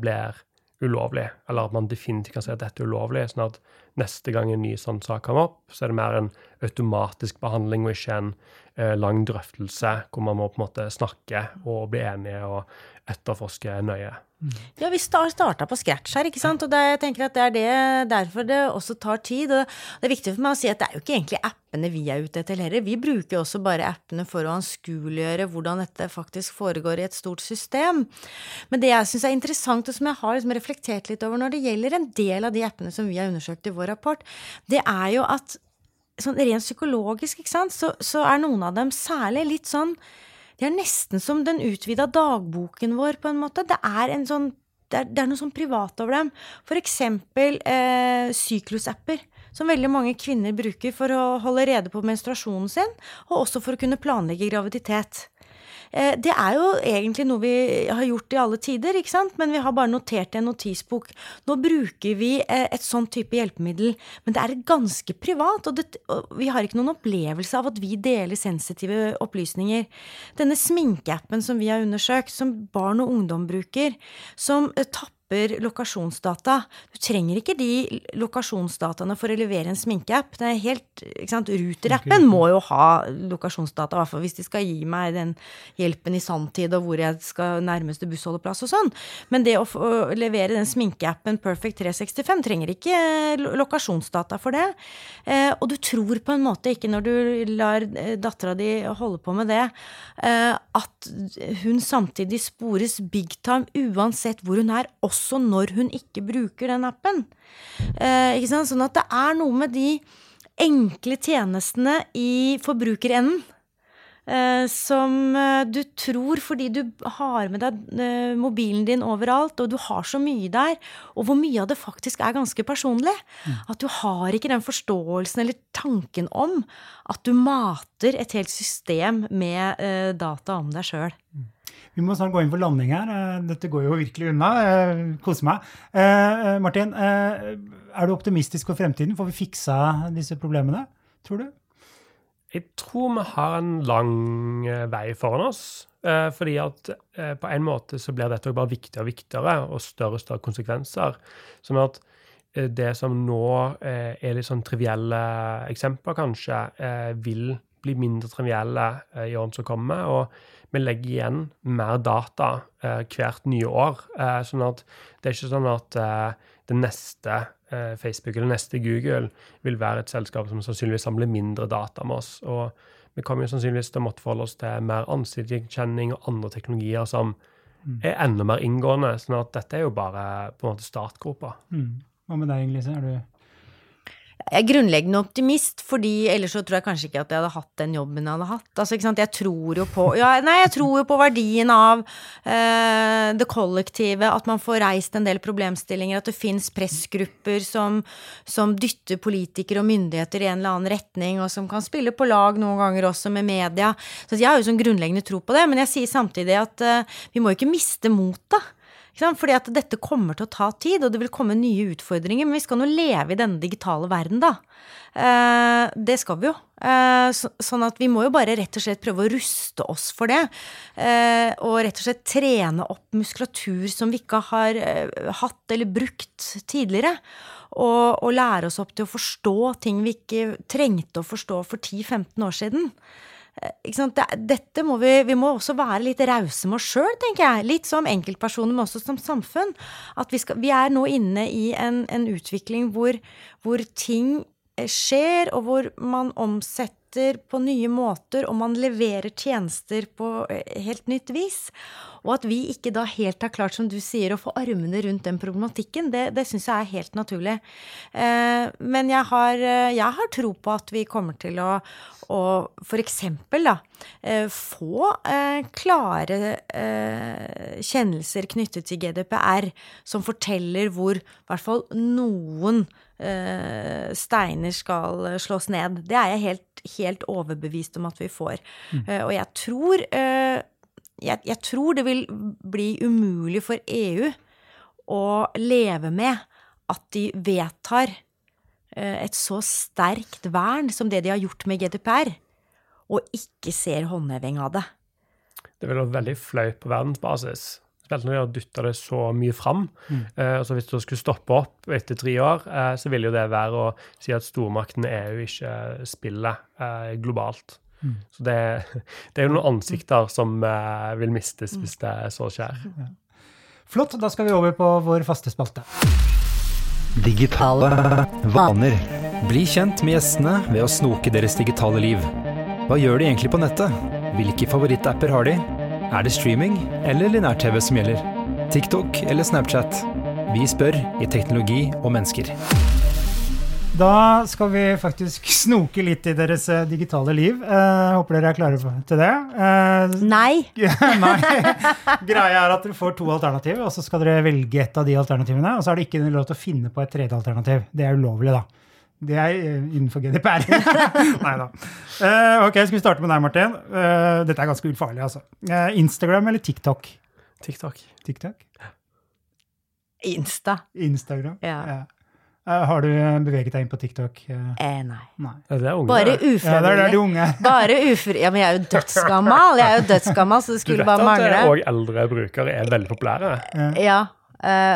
blir ulovlig, eller at man definitivt kan si at dette er ulovlig, sånn at neste gang en ny sånn sak kommer opp, så er det mer en automatisk behandling og ikke en eh, lang drøftelse hvor man må på en måte snakke og bli enige og etterforske nøye. Ja, vi starta på scratch her, ikke sant. Og det, jeg tenker at det er det, derfor det også tar tid. Og det er viktig for meg å si at det er jo ikke egentlig appene vi er ute etter heller. Vi bruker også bare appene for å anskueliggjøre hvordan dette faktisk foregår i et stort system. Men det jeg syns er interessant, og som jeg har liksom reflektert litt over når det gjelder en del av de appene som vi har undersøkt i vår rapport, det er jo at sånn rent psykologisk, ikke sant, så, så er noen av dem særlig litt sånn de er nesten som den utvida dagboken vår, på en måte. Det er, en sånn, det er, det er noe sånn privat over dem. For eksempel eh, syklusapper. Som veldig mange kvinner bruker for å holde rede på menstruasjonen sin, og også for å kunne planlegge graviditet. Eh, det er jo egentlig noe vi har gjort i alle tider, ikke sant? men vi har bare notert i en notisbok. Nå bruker vi eh, et sånn type hjelpemiddel, men det er ganske privat, og, det, og vi har ikke noen opplevelse av at vi deler sensitive opplysninger. Denne sminkeappen som vi har undersøkt, som barn og ungdom bruker, som eh, tapper mapper lokasjonsdata. Du trenger ikke de lokasjonsdataene for å levere en sminkeapp. Det er helt, ikke sant, Ruter-appen må jo ha lokasjonsdata, i hvert fall hvis de skal gi meg den hjelpen i sanntid, og hvor jeg skal nærmeste bussholdeplass og sånn. Men det å, å levere den sminkeappen Perfect 365 trenger ikke lokasjonsdata for det. Eh, og du tror på en måte ikke, når du lar eh, dattera di holde på med det, eh, at hun samtidig spores big time uansett hvor hun er, også også når hun ikke bruker den appen. Eh, ikke sant? Sånn at det er noe med de enkle tjenestene i forbrukerenden eh, som eh, du tror fordi du har med deg eh, mobilen din overalt, og du har så mye der, og hvor mye av det faktisk er ganske personlig. Mm. At du har ikke den forståelsen eller tanken om at du mater et helt system med eh, data om deg sjøl. Mm. Vi må snart gå inn for landing her. Eh, dette går jo virkelig unna. Kose meg. Eh, Martin, eh, er du optimistisk for fremtiden? Får vi fiksa disse problemene, tror du? Jeg tror vi har en lang vei foran oss. Fordi at på en måte så blir dette bare viktigere og viktigere, og større og større konsekvenser. Sånn at det som nå er litt sånn trivielle eksempler, kanskje, vil bli mindre trivielle i årene som kommer. og vi legger igjen mer data eh, hvert nye år. Eh, sånn at det er ikke sånn at eh, det neste eh, Facebook eller neste Google vil være et selskap som sannsynligvis samler mindre data med oss. Og vi kommer jo sannsynligvis til å måtte forholde oss til mer ansiktsgjenkjenning og andre teknologier som mm. er enda mer inngående. sånn at dette er jo bare på en måte startgropa. Mm. Hva med deg, Inger-Lise? Er du jeg er grunnleggende optimist, fordi ellers så tror jeg kanskje ikke at jeg hadde hatt den jobben jeg hadde hatt. Altså, ikke sant? Jeg tror jo på ja, Nei, jeg tror jo på verdien av eh, det kollektive, at man får reist en del problemstillinger, at det fins pressgrupper som, som, dytter politikere og myndigheter i en eller annen retning, og som kan spille på lag noen ganger også med media. Så jeg har jo sånn grunnleggende tro på det, men jeg sier samtidig at eh, vi må ikke miste motet. Fordi at dette kommer til å ta tid, og det vil komme nye utfordringer. Men vi skal nå leve i denne digitale verden, da. Eh, det skal vi jo. Eh, sånn at vi må jo bare rett og slett prøve å ruste oss for det. Eh, og rett og slett trene opp muskulatur som vi ikke har hatt eller brukt tidligere. Og, og lære oss opp til å forstå ting vi ikke trengte å forstå for 10-15 år siden. Dette må vi, vi må også være litt rause med oss sjøl, tenker jeg. Litt som enkeltpersoner, men også som samfunn. At vi, skal, vi er nå inne i en, en utvikling hvor, hvor ting skjer, og hvor man omsetter på nye måter, og man leverer tjenester på helt nytt vis. Og at vi ikke da helt har klart, som du sier, å få armene rundt den problematikken, det, det syns jeg er helt naturlig. Eh, men jeg har, jeg har, tro på at vi kommer til å, å f.eks. da eh, få eh, klare eh, kjennelser knyttet til GDPR som forteller hvor i hvert fall noen eh, steiner skal slås ned. Det er jeg helt, helt overbevist om at vi får. Mm. Eh, og jeg tror jeg, jeg, tror det vil bli umulig for EU å leve med at de vedtar eh, et så sterkt vern som det de har gjort med GDPR, og ikke ser håndheving av det. Det vil være veldig flaut på verdensbasis. Spesielt når de har dytta det så mye fram. Eh, og så hvis du skulle stoppe opp etter tre år, eh, så ville jo det være å si at stormakten jo ikke spillet eh, globalt. Så det, det er jo noen ansikter som eh, vil mistes hvis det så skjer. Flott, da skal vi over på vår faste spalte. Digitale vaner. Bli kjent med gjestene ved å snoke deres digitale liv. Hva gjør de egentlig på nettet? Hvilke favorittapper har de? Er det streaming eller linær-TV som gjelder? TikTok eller Snapchat? Vi spør i Teknologi og mennesker. Da skal vi faktisk snoke litt i deres eh, digitale liv. Eh, håper dere er klare til det. Eh, Nei. Nei. Greia er at dere får to alternativer, og så skal dere velge et av de alternativene. Og så er det ikke lov til å finne på et tredje alternativ. Det er ulovlig, da. Det er eh, innenfor GDPR. Nei da. Uh, ok, skal vi starte med deg, Martin? Uh, dette er ganske ufarlig, altså. Uh, Instagram eller TikTok? TikTok. TikTok? Insta. Instagram? Ja. ja. har du eh, beveget deg inn på TikTok? Eh, Eh, nei. nei. Ja, det er unge. Bare ufrivillig. Ja, det det de unge. Bare ufri... Ja, men jeg er jo dødsgammal. Jeg er jo dødsgammal, så det skulle bare mangle. Du vet at òg eldre brukere er veldig populære. Ja, ja.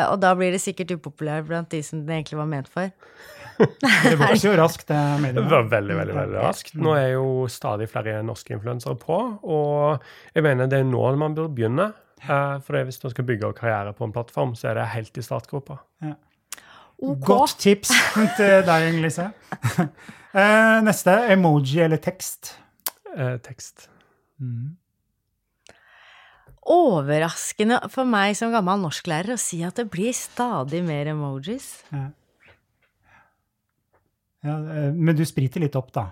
og da blir det sikkert upopulært blant de som det egentlig var ment for. Det vokser jo raskt, det Det var veldig, veldig, veldig raskt. Nå er jo stadig flere norske influensere på, og jeg mener det er nå man bør begynne. Eh, For hvis man skal bygge karriere på en plattform, så er det helt i startgropa. Ok. Godt tips til deg, Lise. Eh, Neste. Emoji eller tekst? Eh, tekst. Overraskende for meg som gammel norsklærer å si at det blir stadig mer emojis. Ja, eh, men du spriter litt opp, da.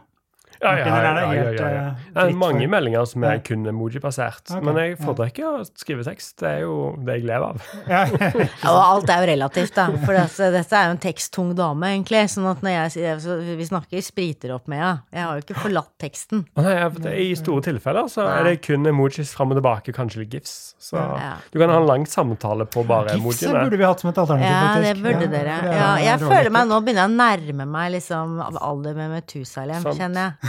Ja, ja, ja, ja, ja, ja. eh, Det er mange meldinger som er kun emoji-basert. Men jeg ja. foretrekker å skrive tekst. Det er jo det jeg lever av. Ja, Og alt er jo relativt, da. For dette, dette er jo en teksttung dame, egentlig. Sånn at når jeg sier Vi snakker spriter opp med henne. Jeg har jo ikke forlatt teksten. Nei, jeg- I store tilfeller så er det kun emojis fram og tilbake, kanskje litt gifs. Så Ja. du kan ha en lang samtale på bare Gifse Gifs burde vi hatt som et alternativ, Ja, faktisk. det burde Ja, dere. det er Ja, jeg føler meg nå begynner jeg å nærme meg liksom av alder med Metusalem, kjenner jeg.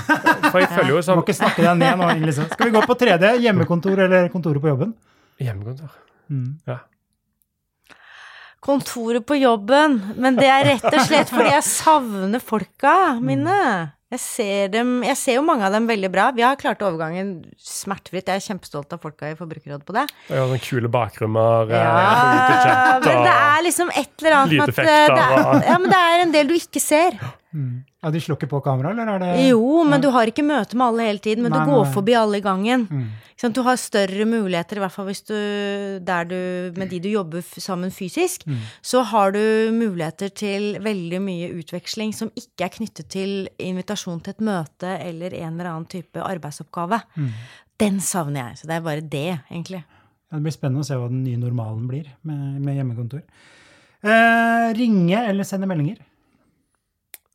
For jeg føler jo Du må ikke snakke deg ned nå, Liksom. Skal vi gå på 3D? Hjemmekontor eller kontoret på jobben? Hjemmekontor. Mm. Ja. Kontoret på jobben. Men det er rett og slett fordi jeg savner folka mine. Jeg ser, dem, jeg ser jo mange av dem veldig bra. Vi har klart overgangen smertefritt. Jeg er kjempestolt av folka i Forbrukerrådet på det. Ja, noen kule bakgrommer. eh, Ja, men det er liksom et eller annet med at eh, det er, Ja, men det er en del du ikke ser. Ja, De slukker på kamera, eller er det Jo, men du har ikke møte med alle hele tiden, men Nei, du går nei. forbi alle i gangen. Mm. Du har større muligheter, i hvert fall hvis du, der du Med de du jobber sammen fysisk, Mm. så har du muligheter til veldig mye utveksling som ikke er knyttet til invitasjon til et møte eller en eller annen type arbeidsoppgave. Mm. Den savner jeg. Så det er bare det, egentlig. Ja, Det blir spennende å se hva den nye normalen blir med, med hjemmekontor. Eh, ringe eller sende meldinger?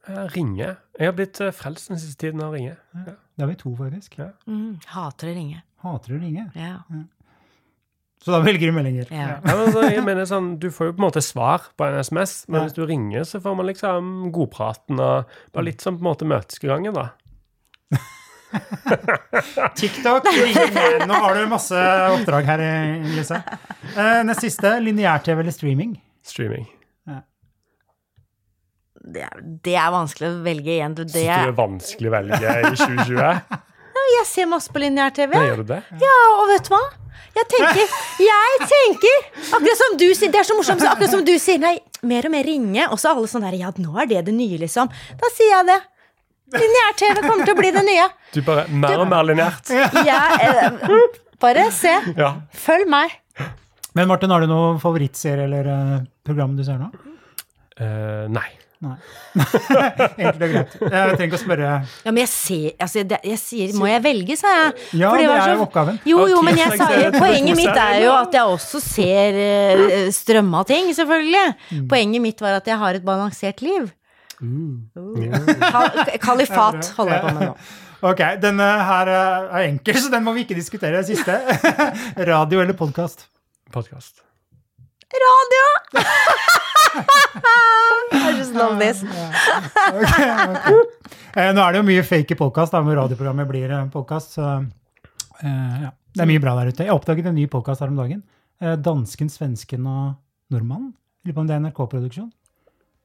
Eh, Ringe. Jeg har blitt eh, frelst den siste tiden av å ringe. Ja. Det har vi to, faktisk. Ja. Mm, hater å ringe. Hater å ringe. Ja. Så da velger du meldinger. Ja. Ja, men altså, jeg mener sånn, Du får jo på en måte svar på en SMS, men Ja. hvis du ringer, så får man liksom godpraten og bare litt sånn på en måte møtesgangen, da. TikTok. Nå har du masse oppdrag her, Lise. Eh, nest siste, lineær-TV eller streaming? Streaming. Det, er, det er vanskelig å velge igjen. Det, Syns du det er vanskelig å velge i 2020? jeg ser masse på lineær-TV. Nei, gjør du det? Ja, og vet du hva? Jeg tenker, jeg tenker Akkurat som du sier, det er så morsomt, så akkurat som du sier Nei, mer og mer ringe. Og så alle sånn der Ja, nå er det det nye, liksom. Da sier jeg det. Lineær-TV kommer til å bli det nye. Du bare mer og mer lineært. Jeg, eh, bare se. Ja. Følg meg. Men Martin, har du noen favorittserie eller eh, program du ser nå? Uh, nei. Nei. Enkelt og greit. Jeg trenger ikke å spørre. Ja, men jeg ser altså, det, Jeg sier Må jeg velge, sa jeg. Ja, For det var er så- jo oppgaven. Jo, jo, men jeg sa, jo poenget mitt er jo at jeg også ser uh, strømma ting, selvfølgelig. Mm. Poenget mitt var at jeg har et balansert liv. Kal kalifat holder jeg på med nå. Ok, denne her eh, er enkel, så den må vi ikke diskutere. Det siste. Radio eller podkast? Podkast. Radio! I just love this. Eh, nå er det jo mye fake i podkast, men radioprogrammet blir podkast. Så eh, ja. Det er mye bra der ute. Jeg oppdaget en ny podkast her om dagen. Eh, dansken, svensken og nordmannen. Lurer på om det er NRK-produksjon.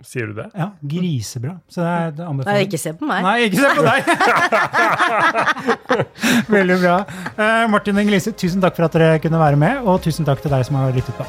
Sier du det? Ja, Grisebra. Så det er det Nei, ikke se på meg. Nei, ikke se på deg! Veldig bra. Eh, Martin og Inger-Lise, tusen takk for at dere kunne være med, og tusen takk til deg som har lyttet på.